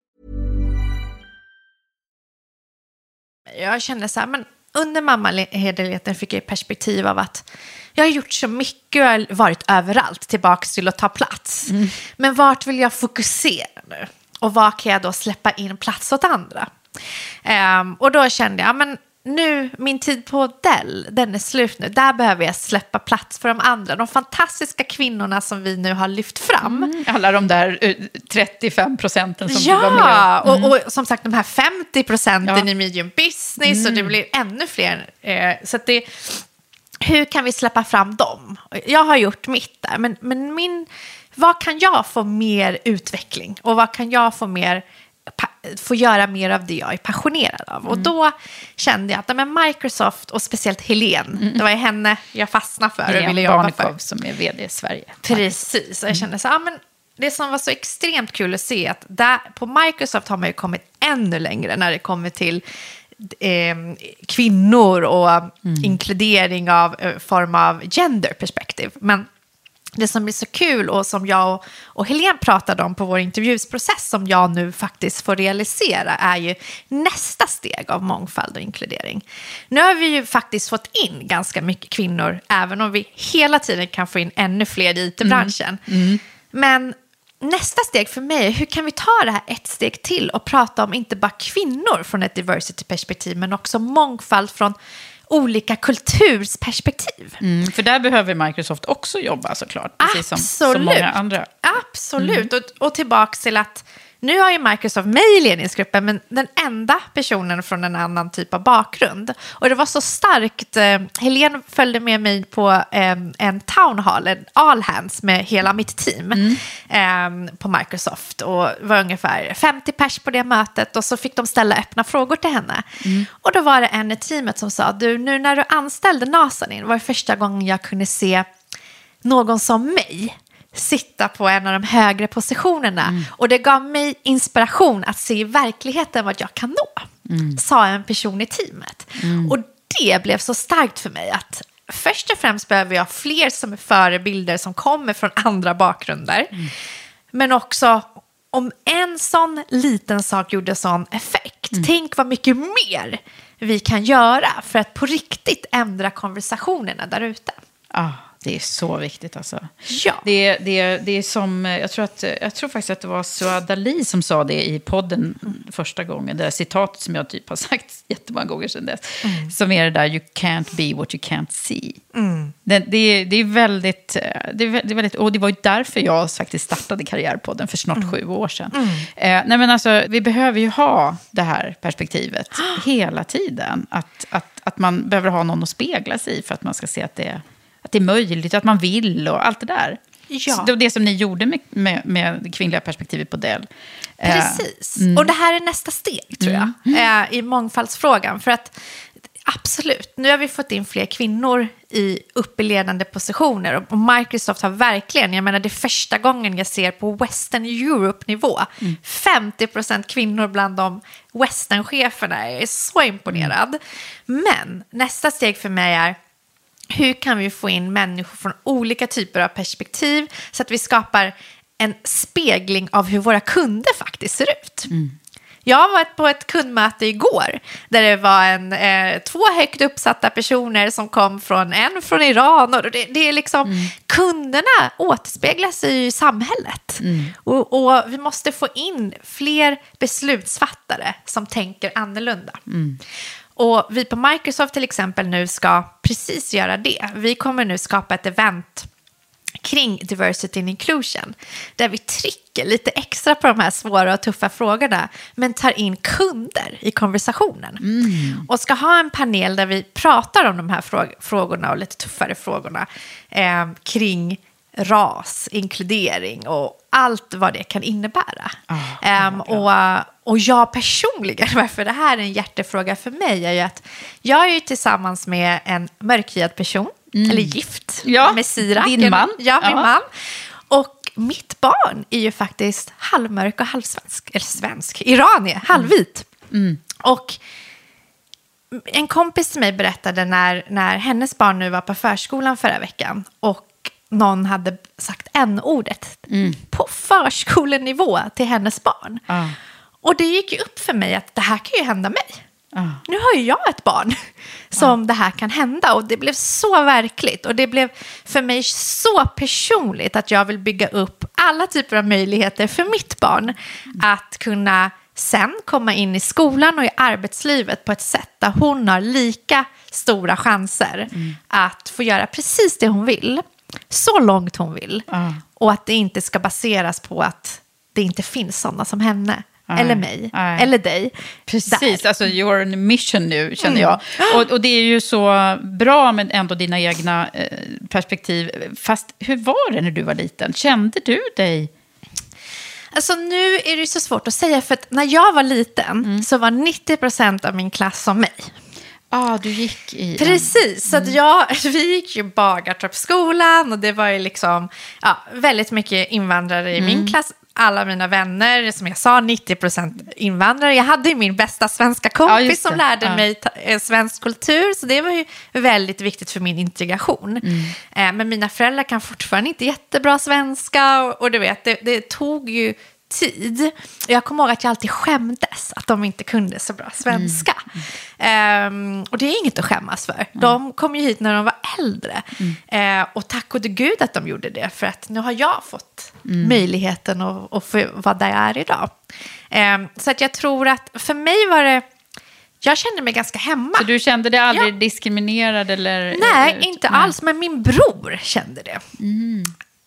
Jag kände så här, men under mammaledigheten fick jag perspektiv av att jag har gjort så mycket och har varit överallt tillbaka till att ta plats. Mm. Men vart vill jag fokusera nu? Och var kan jag då släppa in plats åt andra? Um, och då kände jag, men nu, min tid på Dell, den är slut nu. Där behöver jag släppa plats för de andra. De fantastiska kvinnorna som vi nu har lyft fram. Mm, alla de där 35 procenten som ja, var med. Ja, mm. och, och, som sagt de här 50 procenten ja. i medium business mm. och det blir ännu fler. Eh, så det, hur kan vi släppa fram dem? Jag har gjort mitt där, men, men min, vad kan jag få mer utveckling och vad kan jag få mer få göra mer av det jag är passionerad av. Mm. Och då kände jag att men Microsoft och speciellt Helene, mm. det var henne jag fastnade för Helene och ville jobba för. som är vd i Sverige. Precis, och jag kände så, ja, men det som var så extremt kul att se att där, på Microsoft har man ju kommit ännu längre när det kommer till eh, kvinnor och mm. inkludering av eh, form av genderperspektiv. Men det som blir så kul och som jag och, Helene pratade om på vår intervjusprocess som jag nu faktiskt får realisera är ju nästa steg av mångfald och inkludering. Nu har vi ju faktiskt fått in ganska mycket kvinnor, även om vi hela tiden kan få in ännu fler i it-branschen. Mm. Mm. Men nästa steg för mig är hur kan vi ta det här ett steg till och prata om inte bara kvinnor från ett diversity-perspektiv men också mångfald från olika kultursperspektiv. Mm, för där behöver Microsoft också jobba såklart, precis Absolut. som, som många andra. Absolut, mm. och, och tillbaka till att nu har ju Microsoft mig i ledningsgruppen, men den enda personen från en annan typ av bakgrund. Och det var så starkt. Eh, Helene följde med mig på eh, en town hall, en all hands med hela mitt team mm. eh, på Microsoft. Och det var ungefär 50 pers på det mötet och så fick de ställa öppna frågor till henne. Mm. Och då var det en i teamet som sa, du nu när du anställde Nasanin var det första gången jag kunde se någon som mig sitta på en av de högre positionerna. Mm. Och det gav mig inspiration att se i verkligheten vad jag kan nå, mm. sa en person i teamet. Mm. Och det blev så starkt för mig att först och främst behöver jag fler som är förebilder som kommer från andra bakgrunder. Mm. Men också om en sån liten sak gjorde sån effekt, mm. tänk vad mycket mer vi kan göra för att på riktigt ändra konversationerna där ute. Ah. Det är så viktigt alltså. Ja. Det, det, det är som, jag tror, att, jag tror faktiskt att det var Suad Ali som sa det i podden första gången. Det där citatet som jag typ har sagt jättemånga gånger sedan dess. Mm. Som är det där, you can't be what you can't see. Mm. Det, det, det, är väldigt, det, är, väldigt, och det var ju därför jag faktiskt startade Karriärpodden för snart mm. sju år sedan. Mm. Eh, nej men alltså, vi behöver ju ha det här perspektivet hela tiden. Att, att, att man behöver ha någon att spegla sig i för att man ska se att det är att det är möjligt, att man vill och allt det där. Ja. det som ni gjorde med, med, med kvinnliga perspektivet på Dell. Eh, Precis, mm. och det här är nästa steg tror jag, mm. i mångfaldsfrågan. För att absolut, nu har vi fått in fler kvinnor i uppe ledande positioner. Och Microsoft har verkligen, jag menar det är första gången jag ser på Western Europe-nivå, mm. 50% kvinnor bland de Western-cheferna. Jag är så imponerad. Mm. Men nästa steg för mig är, hur kan vi få in människor från olika typer av perspektiv så att vi skapar en spegling av hur våra kunder faktiskt ser ut. Mm. Jag var på ett kundmöte igår där det var en, eh, två högt uppsatta personer som kom från en från Iran. Och det, det är liksom, mm. Kunderna återspeglar sig i samhället. Mm. Och, och, vi måste få in fler beslutsfattare som tänker annorlunda. Mm. Och vi på Microsoft till exempel nu ska precis göra det. Vi kommer nu skapa ett event kring diversity and inclusion. Där vi trycker lite extra på de här svåra och tuffa frågorna. Men tar in kunder i konversationen. Mm. Och ska ha en panel där vi pratar om de här fråg frågorna och lite tuffare frågorna. Eh, kring ras, inkludering och allt vad det kan innebära. Oh, um, och, och jag personligen, varför det här är en hjärtefråga för mig, är ju att jag är ju tillsammans med en mörkhyad person, mm. eller gift, ja, med Sirak. Din man. Ja, min ja. man. Och mitt barn är ju faktiskt halvmörk och halvsvensk, eller svensk, iranier, halvvit. Mm. Mm. Och en kompis till mig berättade när, när hennes barn nu var på förskolan förra veckan och någon hade sagt n-ordet mm. på förskolenivå till hennes barn. Ah. Och det gick ju upp för mig att det här kan ju hända mig. Ah. Nu har ju jag ett barn som ah. det här kan hända och det blev så verkligt och det blev för mig så personligt att jag vill bygga upp alla typer av möjligheter för mitt barn mm. att kunna sen komma in i skolan och i arbetslivet på ett sätt där hon har lika stora chanser mm. att få göra precis det hon vill så långt hon vill. Uh. Och att det inte ska baseras på att det inte finns sådana som henne. Uh. Eller mig, uh. eller dig. Precis, där. alltså you're on a mission nu känner mm. jag. Och, och, det är ju så bra med ändå dina egna eh, perspektiv. Fast hur var det när du var liten? Kände du dig Alltså nu är det så svårt att säga, för att när jag var liten mm. så var 90% av min klass som mig. Ah, du gick i... Precis, mm. så jag, vi gick ju Bagartorpsskolan och det var ju liksom ja, väldigt mycket invandrare i mm. min klass. Alla mina vänner, som jag sa, 90% invandrare. Jag hade ju min bästa svenska kompis ja, som lärde ja. mig eh, svensk kultur, så det var ju väldigt viktigt för min integration. Mm. Eh, men mina föräldrar kan fortfarande inte jättebra svenska och, och du vet, det, det tog ju tid. Jag kommer ihåg att jag alltid skämdes att de inte kunde så bra svenska. Mm. Um, och det är inget att skämmas för. Mm. De kom ju hit när de var äldre. Mm. Uh, och tack och gud att de gjorde det, för att nu har jag fått mm. möjligheten att, att få vara där jag är idag. Um, så att jag tror att för mig var det jag kände mig ganska hemma. Så du kände dig aldrig ja. diskriminerad? Eller, Nej, inte alls. Men min bror kände det. Mm.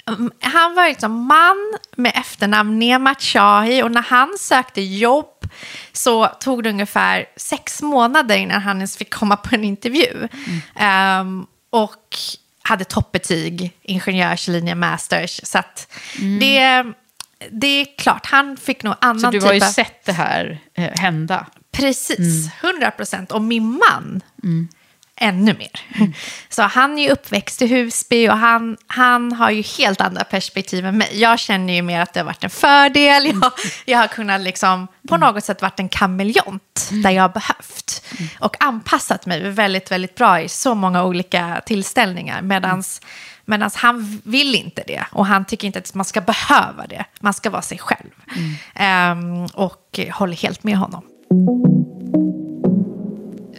Mm, han var liksom man med efternamn Nemat Shahi och när han sökte jobb så tog det ungefär sex månader innan han ens fick komma på en intervju. Mm. Um, och hade toppbetyg, ingenjörslinje, masters. Så att mm. det, det är klart, han fick nog annan typ av... Så du har ju sett det här eh, hända? Precis, mm. 100 procent. Och min man, mm ännu mer. Mm. Så han är ju uppväxt i Husby och han, han har ju helt andra perspektiv än mig. Jag känner ju mer att det har varit en fördel. Jag, jag har kunnat liksom på något sätt varit en kameleont där jag har behövt. Och anpassat mig väldigt, väldigt bra i så många olika tillställningar. Medans, Medan han vill inte det och han tycker inte att man ska behöva det. Man ska vara sig själv. Mm. Um, och håller helt med honom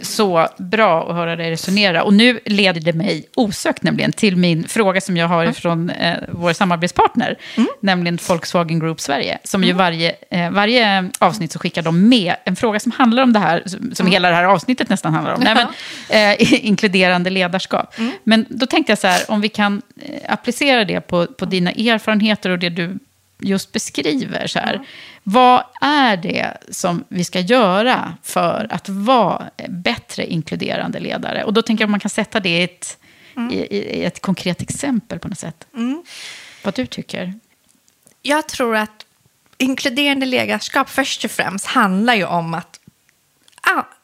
så bra att höra dig resonera. Och nu leder det mig osökt nämligen till min fråga som jag har mm. från eh, vår samarbetspartner, mm. nämligen Volkswagen Group Sverige. Som mm. ju varje, eh, varje avsnitt så skickar de med en fråga som handlar om det här, som, som hela det här avsnittet nästan handlar om. Nej, men, eh, inkluderande ledarskap. Mm. Men då tänkte jag så här, om vi kan eh, applicera det på, på dina erfarenheter och det du just beskriver. Så här. Vad är det som vi ska göra för att vara bättre inkluderande ledare? Och då tänker jag att man kan sätta det i ett, mm. i, i ett konkret exempel på något sätt. Mm. Vad du tycker? Jag tror att inkluderande ledarskap först och främst handlar ju om att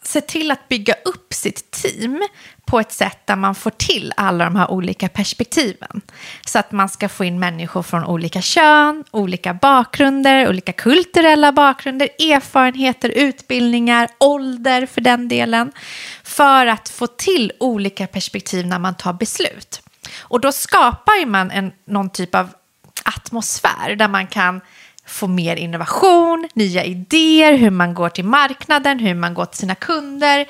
se till att bygga upp sitt team på ett sätt där man får till alla de här olika perspektiven. Så att man ska få in människor från olika kön, olika bakgrunder, olika kulturella bakgrunder, erfarenheter, utbildningar, ålder för den delen. För att få till olika perspektiv när man tar beslut. Och då skapar man en, någon typ av atmosfär där man kan få mer innovation, nya idéer, hur man går till marknaden, hur man går till sina kunder.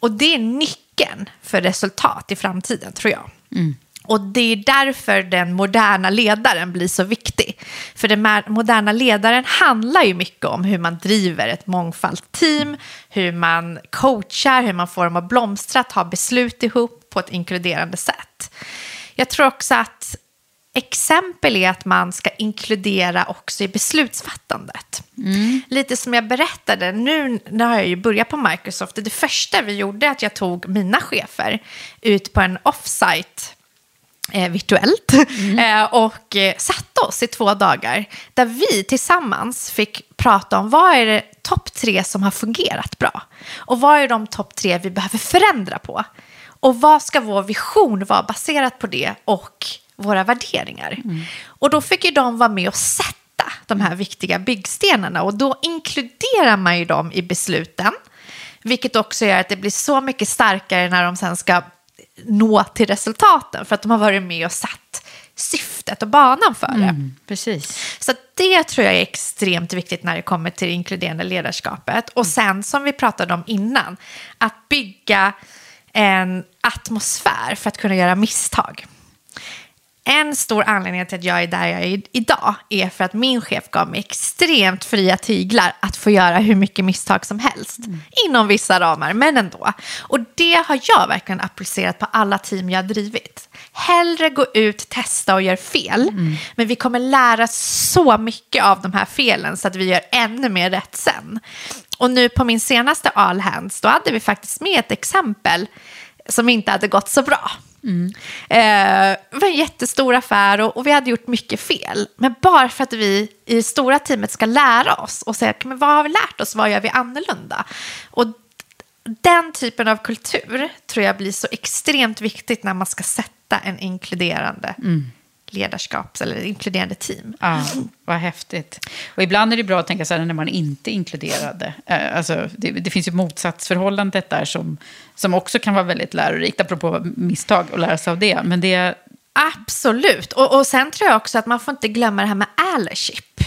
Och det är nyckeln för resultat i framtiden, tror jag. Och det är därför den moderna ledaren blir så viktig. För den moderna ledaren handlar ju mycket om hur man driver ett mångfaldsteam, hur man coachar, hur man får dem att blomstra, ta beslut ihop på ett inkluderande sätt. Jag tror också att exempel är att man ska inkludera också i beslutsfattandet. Lite som jag berättade, nu, nu har jag ju börjat på Microsoft. Det första vi gjorde är att jag tog mina chefer ut på en offsite eh, virtuellt eh, och eh, satte oss i två dagar där vi tillsammans fick prata om vad är det topp tre som har fungerat bra och vad är de topp tre vi behöver förändra på och vad ska vår vision vara baserat på det och våra värderingar. Och då fick ju de vara med och sätta de här viktiga byggstenarna och då inkluderar man ju dem i besluten. Vilket också gör att det blir så mycket starkare när de sen ska nå till resultaten för att de har varit med och satt syftet och banan för det. Precis. Så det tror jag är extremt viktigt när det kommer till det inkluderande ledarskapet. Och sen som vi pratade om innan, att bygga en atmosfär för att kunna göra misstag. En stor anledning till att jag är där jag är idag är för att min chef gav mig extremt fria tyglar att få göra hur mycket misstag som helst. Inom vissa ramar, men ändå. Och det har jag verkligen applicerat på alla team jag har drivit. Hellre gå ut, testa och göra fel. Men vi kommer lära så mycket av de här felen så att vi gör ännu mer rätt sen. Och nu på min senaste All Hands, då hade vi faktiskt med ett exempel som inte hade gått så bra. Mm. Eh, det var en jättestor affär och, och vi hade gjort mycket fel. Men bara för att vi i det stora teamet ska lära oss och säga men vad har vi lärt oss, vad gör vi annorlunda? Och den typen av kultur tror jag blir så extremt viktigt när man ska sätta en inkluderande mm ledarskaps eller inkluderande team. Ja, vad häftigt. Och ibland är det bra att tänka så här när man inte är inkluderade. Eh, Alltså, det, det finns ju motsatsförhållandet där som, som också kan vara väldigt lärorikt, apropå misstag och lära sig av det. Men det, Absolut. Och, och sen tror jag också att man får inte glömma det här med allyship.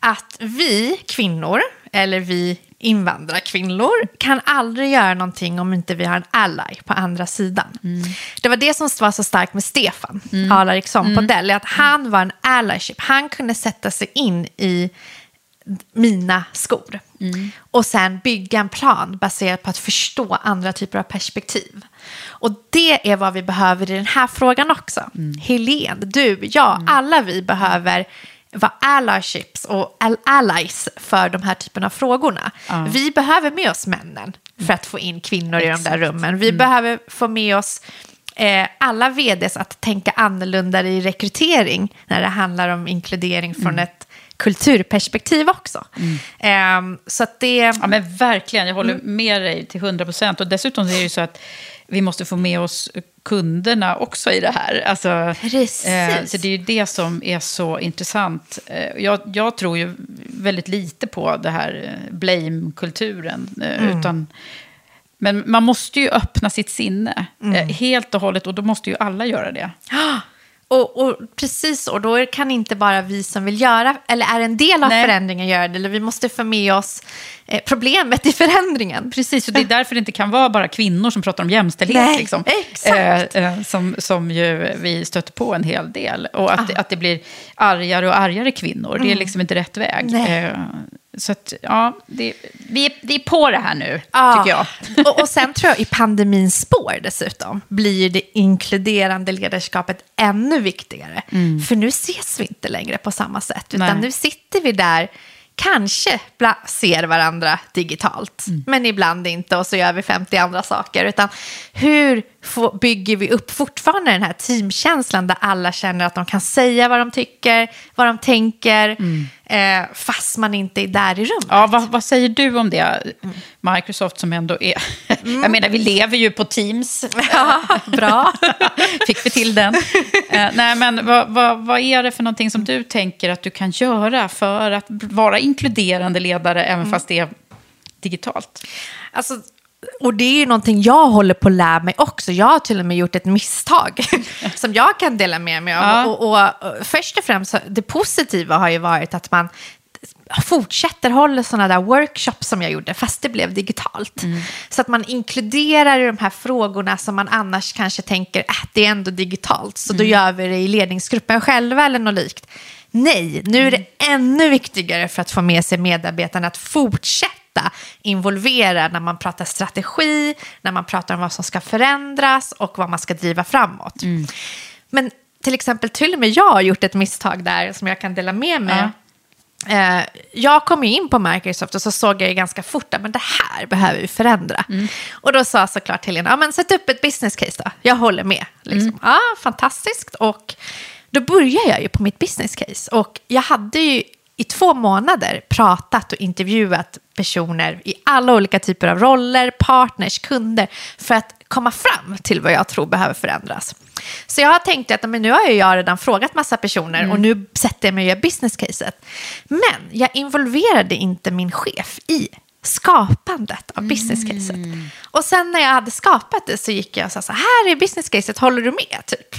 Att vi kvinnor, eller vi invandrarkvinnor, kan aldrig göra någonting om inte vi har en ally på andra sidan. Det var det som var så starkt med Stefan mm. Alariksson på Dell, att han var en allyship. Han kunde sätta sig in i mina skor. Och sen bygga en plan baserat på att förstå andra typer av perspektiv. Och det är vad vi behöver i den här frågan också. Helene, du, jag, alla vi behöver vara allyships och all- allies för de här typerna av frågorna. Vi behöver med oss männen för att få in kvinnor i de där rummen. Vi behöver få med oss eh, alla vds att tänka annorlunda i rekrytering när det handlar om inkludering från ett kulturperspektiv också. Ehm, så att det... ja, men verkligen, jag håller med dig till 100 procent. Och dessutom är det ju så att vi måste få med oss kunderna också i det här. Alltså, eh, så det är ju det som är så intressant. Eh, jag, jag tror ju väldigt lite på det här eh, blame-kulturen. Eh, utan, men man måste ju öppna sitt sinne eh, helt och hållet och då måste ju alla göra det. Och, och precis, och då kan inte bara vi som vill göra, eller är en del av Nej. förändringen göra det, eller vi måste få med oss eh, problemet i förändringen. Precis, och det är därför det inte kan vara bara kvinnor som pratar om jämställdhet. Nej, liksom. exakt. Eh, eh, som, som ju vi stöter på en hel del. Och att, att det blir argare och argare kvinnor, det är liksom inte rätt väg. Mm. Eh, så att, ja, det, vi, vi är på det här nu, Ja. tycker jag. och, och sen tror jag i pandemins spår dessutom blir det inkluderande ledarskapet ännu viktigare. För nu ses vi inte längre på samma sätt, utan Nej. nu sitter vi där kanske ser varandra digitalt, men ibland inte och så gör vi 50 andra saker. Utan hur bygger vi upp fortfarande den här teamkänslan där alla känner att de kan säga vad de tycker, vad de tänker, eh, fast man inte är där i rummet. Ja, vad, vad säger du om det? Microsoft som ändå är... Jag menar, vi lever ju på Teams. Ja, bra. Fick vi till den. Eh, nej, men vad, vad, vad är det för någonting som du tänker att du kan göra för att vara inkluderande ledare, även fast det är digitalt? Alltså, och det är ju någonting jag håller på att lära mig också. Jag har till och med gjort ett misstag som jag kan dela med mig av. Ja. Och, och, och först och främst, det positiva har ju varit att man fortsätter hålla sådana där workshops som jag gjorde, fast det blev digitalt. Så att man inkluderar i de här frågorna som man annars kanske tänker, äh, det är ändå digitalt, så då gör vi det i ledningsgruppen själva eller något likt. Nej, nu är det ännu viktigare för att få med sig medarbetarna att fortsätta involvera när man pratar strategi, när man pratar om vad som ska förändras och vad man ska driva framåt. Men till exempel till och med jag har gjort ett misstag där som jag kan dela med mig. Eh, jag kom in på Microsoft och så såg jag ju ganska fort att men det här behöver vi förändra. Och då sa såklart Helena, ja, men sätt upp ett business case då. Jag håller med. Liksom. Ja, fantastiskt. Och då började jag ju på mitt business case. Och jag hade ju i två månader pratat och intervjuat personer i alla olika typer av roller, partners, kunder för att komma fram till vad jag tror behöver förändras. Så jag har tänkt att men nu har jag redan frågat massa personer och nu sätter jag mig och gör business caset. Men jag involverade inte min chef i skapandet av business caset. Och sen när jag hade skapat det så gick jag och sa så här är business caset, håller du med? Typ.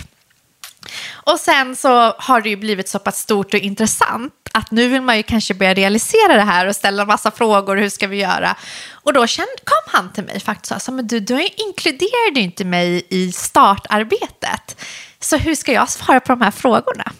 Och sen så har det ju blivit så pass stort och intressant att nu vill man ju kanske börja realisera det här och ställa en massa frågor, hur ska vi göra? Och då kom han till mig faktiskt och sa, men du, du inkluderade ju inte mig i startarbetet. Så hur ska jag svara på de här frågorna?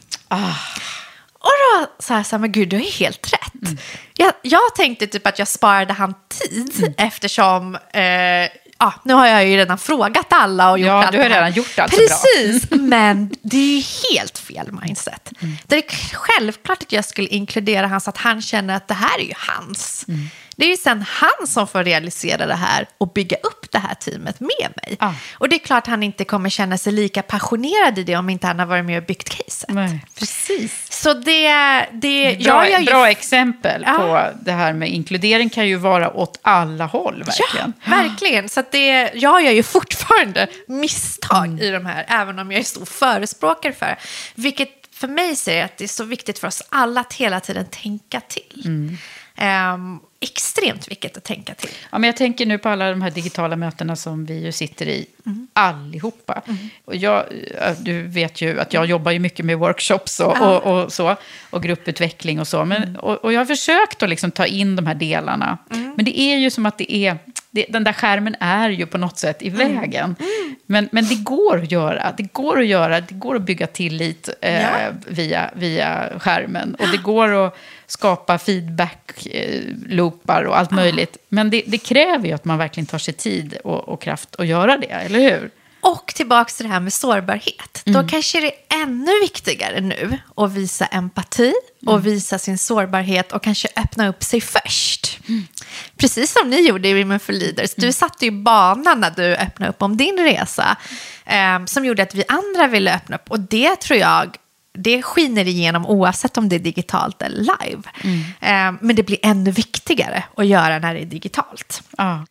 Och då sa jag så här, men gud, du ju helt rätt. Jag, jag tänkte typ att jag sparade han tid eftersom eh, ja, nu har jag ju redan frågat alla och gjort Ja, allt du har redan gjort allt så bra. Precis, men det är ju helt fel mindset. Det är självklart att jag skulle inkludera hans, att han känner att det här är ju hans. Det är ju sen han som får realisera det här och bygga upp det här teamet med mig. Ja. Och det är klart han inte kommer känna sig lika passionerad i det om inte han har varit med och byggt caset. Nej, precis. Så det, det Bra, jag ju- bra exempel Ja. på det här med inkludering kan ju vara åt alla håll verkligen. Ja, verkligen. Så det, jag gör ju fortfarande misstag i de här, även om jag är stor förespråkare för. Vilket för mig säger att det är så viktigt för oss alla att hela tiden tänka till. Ehm, extremt viktigt att tänka till. Ja, men jag tänker nu på alla de här digitala mötena som vi ju sitter i, allihopa. Och jag, du vet ju att jag jobbar ju mycket med workshops och, och, och så, och grupputveckling och så. Men, och, och jag har försökt att liksom ta in de här delarna. Men det är ju som att det är, det, den där skärmen är ju på något sätt i vägen. Men, men det går att göra, det går att göra, det går att bygga tillit eh, Ja. via, via skärmen. Och det går att skapa feedback-loopar och allt möjligt. Men det, det kräver ju att man verkligen tar sig tid och, och kraft att göra det, eller hur? Och tillbaka till det här med sårbarhet. Då kanske det är ännu viktigare nu att visa empati och visa sin sårbarhet och kanske öppna upp sig först. Precis som ni gjorde i Women for Leaders. Du satte ju banan när du öppnade upp om din resa eh, som gjorde att vi andra ville öppna upp. Och det tror jag det skiner igenom oavsett om det är digitalt eller live. Eh, men det blir ännu viktigare att göra när det är digitalt. Ja.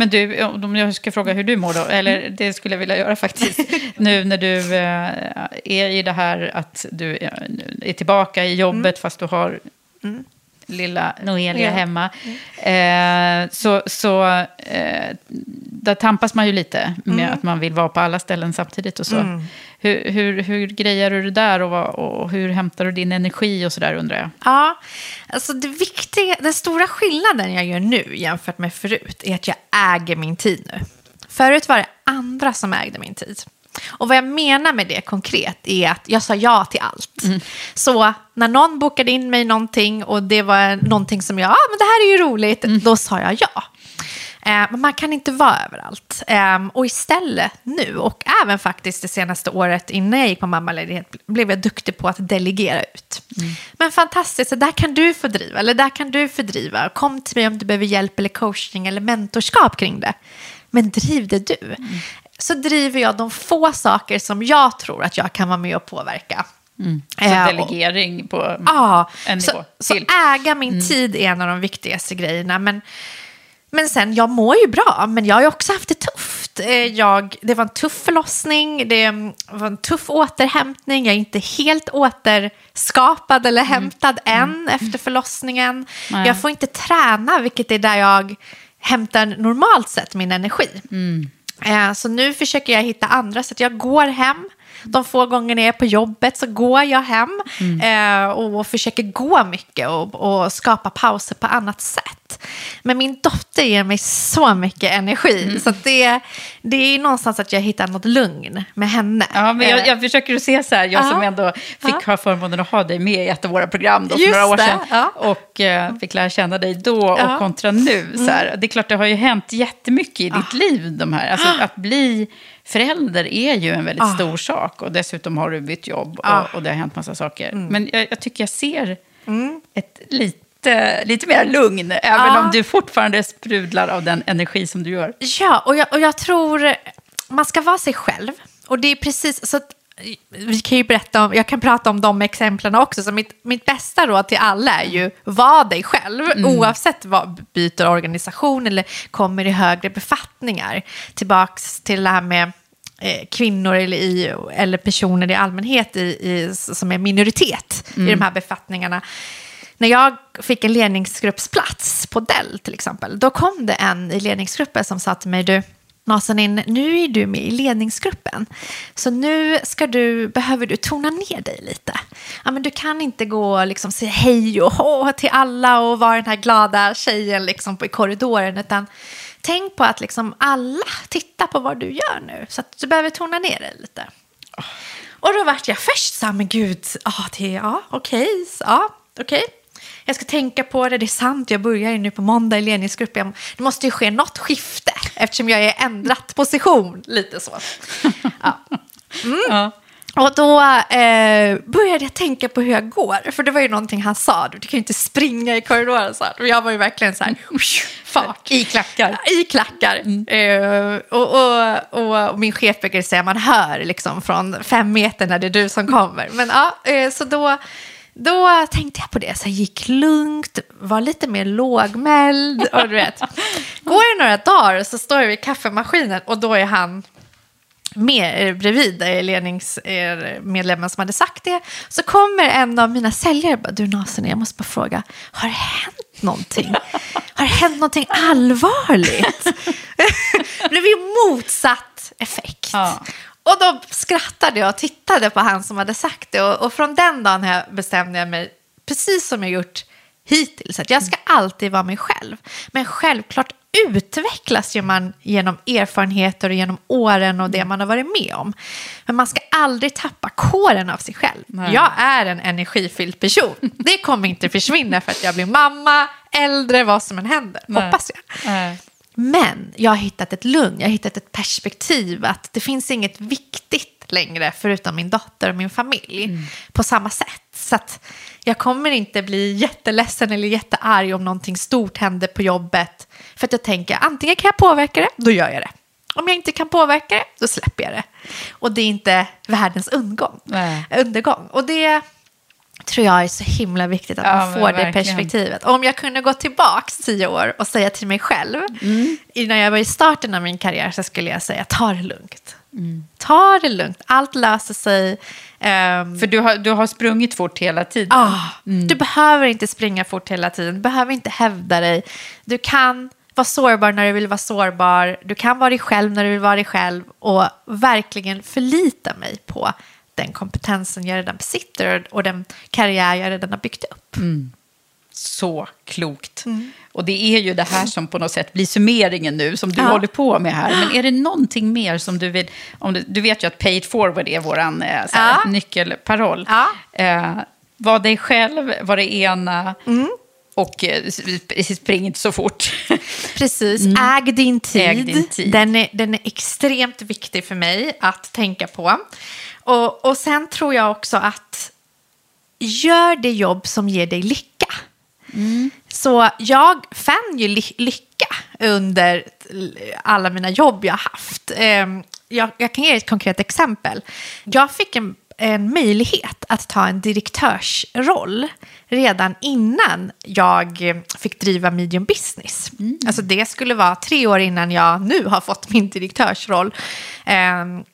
Men du, om jag ska fråga hur du mår då, eller det skulle jag vilja göra faktiskt. nu när du eh, är i det här att du eh, är tillbaka i jobbet fast du har lilla Noelia Ja. hemma. Eh, så så eh, där tampas man ju lite med att man vill vara på alla ställen samtidigt och så. Hur, hur, hur grejar du det där och, vad, och hur hämtar du din energi och så där undrar jag. Ja, alltså det viktiga, den stora skillnaden jag gör nu jämfört med förut är att jag äger min tid nu. Förut var det andra som ägde min tid. Och vad jag menar med det konkret är att jag sa ja till allt. Så när någon bokade in mig någonting och det var någonting som jag, ja ah, men det här är ju roligt, då sa jag ja. Eh, Men man kan inte vara överallt. Eh, Och istället nu, och även faktiskt det senaste året innan jag gick på mammaledighet, blev jag duktig på att delegera ut. Men fantastiskt, så där kan du få driva, eller där kan du få driva. Kom till mig om du behöver hjälp eller coaching eller mentorskap kring det. Men driv det du. Så driver jag de få saker som jag tror att jag kan vara med och påverka. Så Eh, delegering på Ja, en nivå så, så äga min tid är en av de viktigaste grejerna. Men, men sen, jag mår ju bra, men jag har ju också haft det tufft. Eh, Jag, det var en tuff förlossning, det var en tuff återhämtning. Jag är inte helt återskapad eller hämtad än efter förlossningen. Nej. Jag får inte träna, vilket är där jag hämtar normalt sett min energi. Eh, Eh, så nu försöker jag hitta andra så Jag går hem. De få gångerna jag är på jobbet så går jag hem Mm. eh, och försöker gå mycket och, och skapa pauser på annat sätt. Men min dotter ger mig så mycket energi. Mm. Så det, det är någonstans att jag hittar något lugn med henne. Ja, men Eh, jag, jag försöker se så här, jag som Ja. ändå fick ha förmånen att ha dig med i ett av våra program då, för Just några år det, sedan. ja. Och eh, fick lära känna dig då och Ja. Mm. kontra nu. Så här. Det är klart, det har ju hänt jättemycket i ditt liv. De här. Alltså, att bli förälder är ju en väldigt Ah. stor sak. Och dessutom har du bytt jobb Ah. och, och det har hänt massa saker. Mm. Men jag, jag tycker jag ser ett lite, lite mer lugn, även Ja. om du fortfarande sprudlar av den energi som du gör. Ja, och jag, och jag tror man ska vara sig själv. Och det är precis så att vi kan ju berätta om, jag kan prata om de exemplen också. Så mitt, mitt bästa råd till alla är ju, var dig själv. Oavsett vad byter organisation eller kommer i högre befattningar. Tillbaks till det här med kvinnor eller, i, eller personer i allmänhet i, i, som är minoritet i de här befattningarna. När jag fick en ledningsgruppsplats på Dell till exempel, då kom det en i ledningsgruppen som sa till mig, du, Nazanin, nu är du med i ledningsgruppen. Så nu ska du, behöver du tona ner dig lite. Ja, men du kan inte gå och liksom säga hej och hå till alla och vara den här glada tjejen liksom på, i korridoren. Utan tänk på att liksom alla tittar på vad du gör nu. Så att du behöver tona ner dig lite. Och då vart jag först så här, men gud, ah, det, ja, okej, ja, okej. Jag ska tänka på det, det är sant, jag börjar ju nu på måndag i ledningsgruppen. Det måste ju ske något skifte eftersom jag är ändrat position, lite så. Ja. Mm. Och då eh, började jag tänka på hur jag går, för det var ju någonting han sa, du kan ju inte springa i korridoren så här. Och jag var ju verkligen så här, fart. I klackar. I klackar. Eh, och, och, och min chef brukade säga, man hör liksom från fem meter när det är du som kommer. Men ja, eh, så då, då tänkte jag på det, så jag gick lugnt, var lite mer lågmäld. Och du vet, går det några dagar så står jag vid kaffemaskinen och då är han med eh, bredvid ledningsmedlemmen som hade sagt det. Så kommer en av mina säljare och bara, du Nasen, jag måste bara fråga, har det hänt någonting? Har det hänt någonting allvarligt? det blev ju motsatt effekt. Ja. Och då skrattade jag och tittade på han som hade sagt det. Och, och från den dagen här bestämde jag mig, precis som jag gjort hittills, att jag ska alltid vara mig själv. Men självklart utvecklas ju man genom erfarenheter och genom åren och det man har varit med om. Men man ska aldrig tappa kåren av sig själv. Jag är en energifylld person. Det kommer inte försvinna för att jag blir mamma, äldre, vad som än händer. Nej. Hoppas jag. Nej. Men jag har hittat ett lugn, jag har hittat ett perspektiv att det finns inget viktigt längre förutom min dotter och min familj på samma sätt. Så att jag kommer inte bli jätteledsen eller jättearg om någonting stort händer på jobbet. För att jag tänker antingen kan jag påverka det, då gör jag det. Om jag inte kan påverka det, då släpper jag det. Och det är inte världens undergång. Nej. undergång. Och det tror jag är så himla viktigt att Ja, man får det perspektivet. Om jag kunde gå tillbaks tio år och säga till mig själv, Mm. innan jag var i starten av min karriär, så skulle jag säga ta det lugnt. Mm. Ta det lugnt, allt löser sig. Ehm, För du har, du har sprungit fort hela tiden. ah, Du behöver inte springa fort hela tiden, du behöver inte hävda dig. Du kan vara sårbar när du vill vara sårbar, du kan vara dig själv när du vill vara dig själv och verkligen förlita mig på den kompetensen jag redan besitter och den karriär jag redan har byggt upp. Så klokt. Mm. Och det är ju det här som på något sätt blir summeringen nu, som du Ja. håller på med här. Men är det någonting mer som du vill... Om du, du vet ju att pay it forward är vår eh, Ja. nyckelparoll. Ja. Eh, var dig själv, var det ena. Mm. Och eh, sp- spring inte så fort. Precis, äg, din tid. Mm. Äg din tid. Den, är, den är extremt viktig för mig att tänka på. Och, och sen tror jag också att gör det jobb som ger dig lycka. Så jag fann ju ly- lycka under alla mina jobb jag haft. Ehm, Jag, jag kan ge ett konkret exempel. Jag fick en, en möjlighet att ta en direktörsroll redan innan jag eh, fick driva medium business. Alltså det skulle vara tre år innan jag nu har fått min direktörsroll ehm,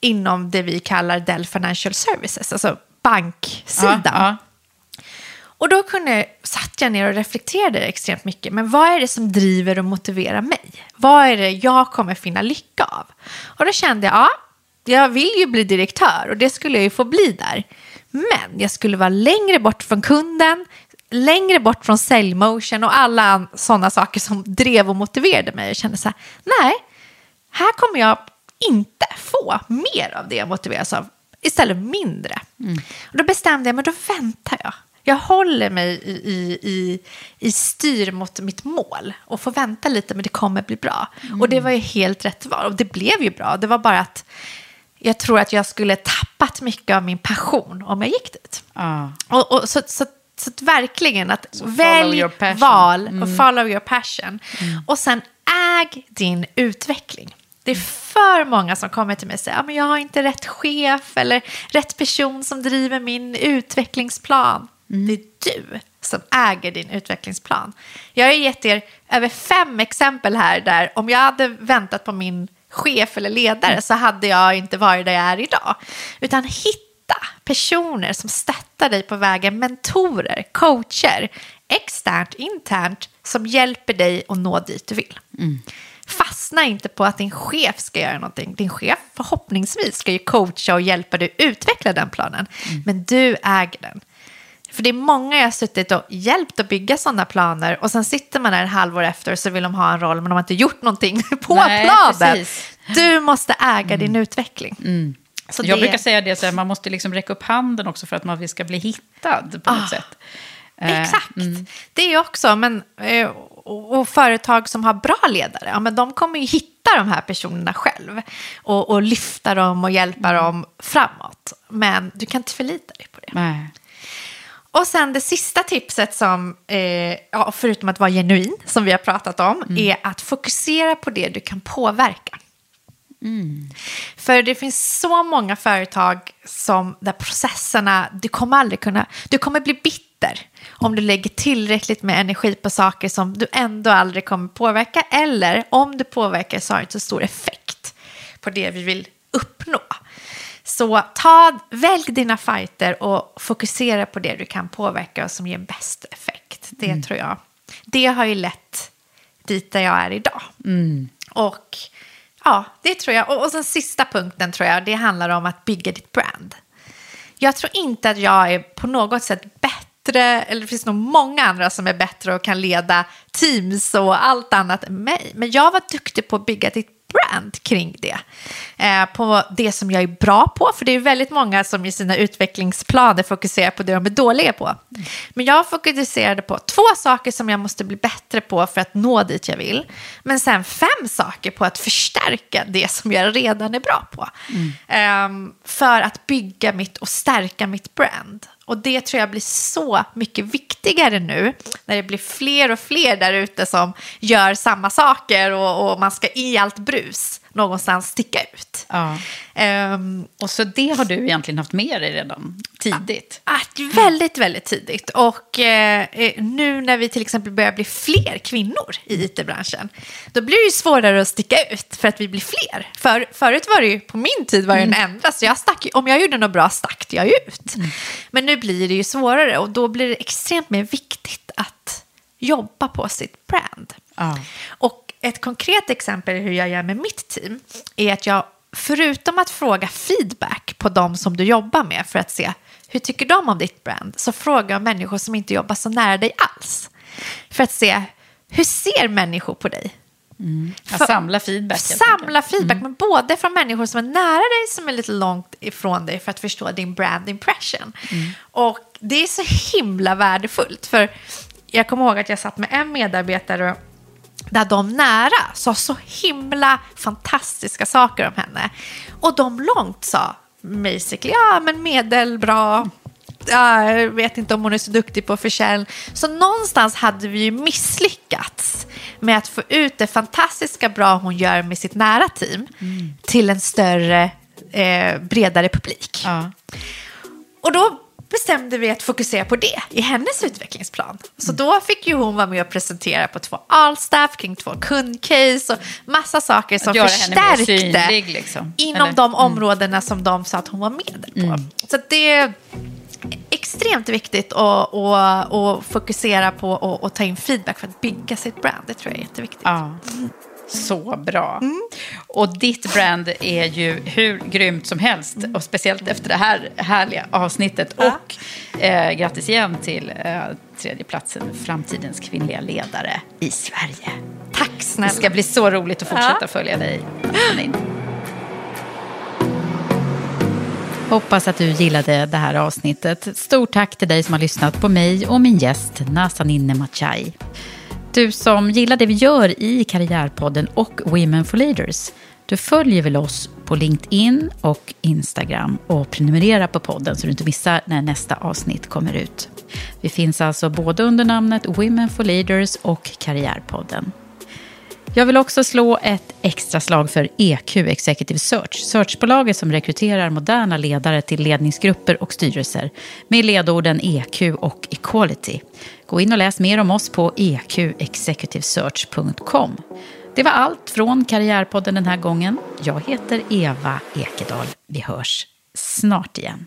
inom det vi kallar Dell Financial Services, alltså banksidan. Ja, ja. Och då kunde, satt jag ner och reflekterade extremt mycket. Men vad är det som driver och motiverar mig? Vad är det jag kommer finna lycka av? Och då kände jag, ja, jag vill ju bli direktör och det skulle jag ju få bli där. Men jag skulle vara längre bort från kunden, längre bort från säljmotion och alla sådana saker som drev och motiverade mig. Jag kände så här, nej, här kommer jag inte få mer av det jag motiveras av, istället mindre. Mm. Och då bestämde jag mig, då väntar jag. Jag håller mig i, i, i, i styr mot mitt mål och får vänta lite, men det kommer bli bra. Mm. Och det var ju helt rätt val, och det blev ju bra. Det var bara att jag tror att jag skulle tappat mycket av min passion om jag gick dit. Ah. Och, och, så, så, så att verkligen att so välj val mm. och follow your passion. Mm. Och sen äg din utveckling. Det är för många som kommer till mig och säger att ah, jag har inte rätt chef eller rätt person som driver min utvecklingsplan. Mm. Det är du som äger din utvecklingsplan. Jag har gett er över fem exempel här där om jag hade väntat på min chef eller ledare så hade jag inte varit där jag är idag. Utan hitta personer som stöttar dig på vägen, mentorer, coacher, externt, internt, som hjälper dig att nå dit du vill. Mm. Fastna inte på att din chef ska göra någonting. Din chef förhoppningsvis ska ju coacha och hjälpa dig utveckla den planen. Mm. Men du äger den. För det är många jag har suttit och hjälpt att bygga sådana planer och sen sitter man där ett halvår efter och så vill de ha en roll men de har inte gjort någonting på Nej, planen. Precis. Du måste äga mm. din utveckling. Mm. Så jag det... brukar säga det, så här, man måste liksom räcka upp handen också för att man ska bli hittad på något ah, sätt. Eh, exakt, mm. det är också, men, eh, och, och, företag som har bra ledare, ja, men de kommer ju hitta de här personerna själv och, och lyfta dem och hjälpa mm. dem framåt. Men du kan inte förlita dig på det. Nej. Och sen det sista tipset som, eh, ja, förutom att vara genuin, som vi har pratat om, mm. är att fokusera på det du kan påverka. Mm. För det finns så många företag som där processerna, du kommer aldrig kunna, du kommer bli bitter om du lägger tillräckligt med energi på saker som du ändå aldrig kommer påverka eller om du påverkar så har det inte så stor effekt på det vi vill uppnå. Så ta, välj dina fighter och fokusera på det du kan påverka och som ger bäst effekt. Det mm. tror jag. Det har ju lett dit där jag är idag. Mm. Och ja, det tror jag. Och, och sen sista punkten tror jag, det handlar om att bygga ditt brand. Jag tror inte att jag är på något sätt bättre, eller det finns nog många andra som är bättre och kan leda teams och allt annat än mig. Men jag var duktig på att bygga ditt brand kring det. Eh, på det som jag är bra på, för det är väldigt många som i sina utvecklingsplaner fokuserar på det de är dåliga på. Men jag fokuserade på två saker som jag måste bli bättre på för att nå dit jag vill. Men sen fem saker på att förstärka det som jag redan är bra på. Mm. Eh, för att bygga mitt och stärka mitt brand. Och det tror jag blir så mycket viktigare nu när det blir fler och fler där ute som gör samma saker och, och man ska i allt brus någonstans sticka ut. Ja. Um, och så det har du egentligen haft med dig redan tidigt? Att, väldigt, väldigt tidigt. Och eh, nu när vi till exempel börjar bli fler kvinnor i it-branschen, då blir det ju svårare att sticka ut för att vi blir fler. För, förut var det ju, på min tid var det mm. en enda, så jag stack, om jag gjorde något bra stack jag ut. Mm. Men nu blir det ju svårare och då blir det extremt mer viktigt att jobba på sitt brand. Ja. Och ett konkret exempel hur jag gör med mitt team är att jag, förutom att fråga feedback på de som du jobbar med för att se hur tycker de om ditt brand, så frågar jag människor som inte jobbar så nära dig alls. För att se hur ser människor på dig? Mm. För, samla feedback. Samla feedback, mm. men både från människor som är nära dig som är lite långt ifrån dig för att förstå din brand impression. Mm. Och det är så himla värdefullt. För jag kommer ihåg att jag satt med en medarbetare där de nära sa så himla fantastiska saker om henne. Och de långt sa basically, ja men medelbra, jag vet inte om hon är så duktig på försäljning. Så någonstans hade vi ju misslyckats med att få ut det fantastiska bra hon gör med sitt nära team mm. till en större, eh, bredare publik. Ja. Och då bestämde vi att fokusera på det i hennes utvecklingsplan. Så då fick ju hon vara med och presentera på två allstaff kring två kundcase och massa saker som förstärkte synlig, liksom. inom Eller? de mm. områdena som de sa att hon var medel på. Mm. Så det är extremt viktigt att, att, att fokusera på och, och ta in feedback för att bygga sitt brand. Det tror jag är jätteviktigt. Ja. Så bra. Och ditt brand är ju hur grymt som helst. Och speciellt efter det här härliga avsnittet. Och eh, grattis igen till eh, tredjeplatsen Framtidens kvinnliga ledare i Sverige. Tack snälla. Det ska bli så roligt att fortsätta Ja. följa dig. Janine. Hoppas att du gillade det här avsnittet. Stort tack till dig som har lyssnat på mig och min gäst Nazanin Nemachai. Du som gillar det vi gör i Karriärpodden och Women for Leaders. Du följer väl oss på LinkedIn och Instagram och prenumererar på podden så du inte missar när nästa avsnitt kommer ut. Vi finns alltså både under namnet Women for Leaders och Karriärpodden. Jag vill också slå ett extra slag för EQ Executive Search, searchbolaget som rekryterar moderna ledare till ledningsgrupper och styrelser med ledorden EQ och Equality. Gå in och läs mer om oss på eqexecutivesearch.com. Det var allt från Karriärpodden den här gången. Jag heter Eva Ekedal. Vi hörs snart igen.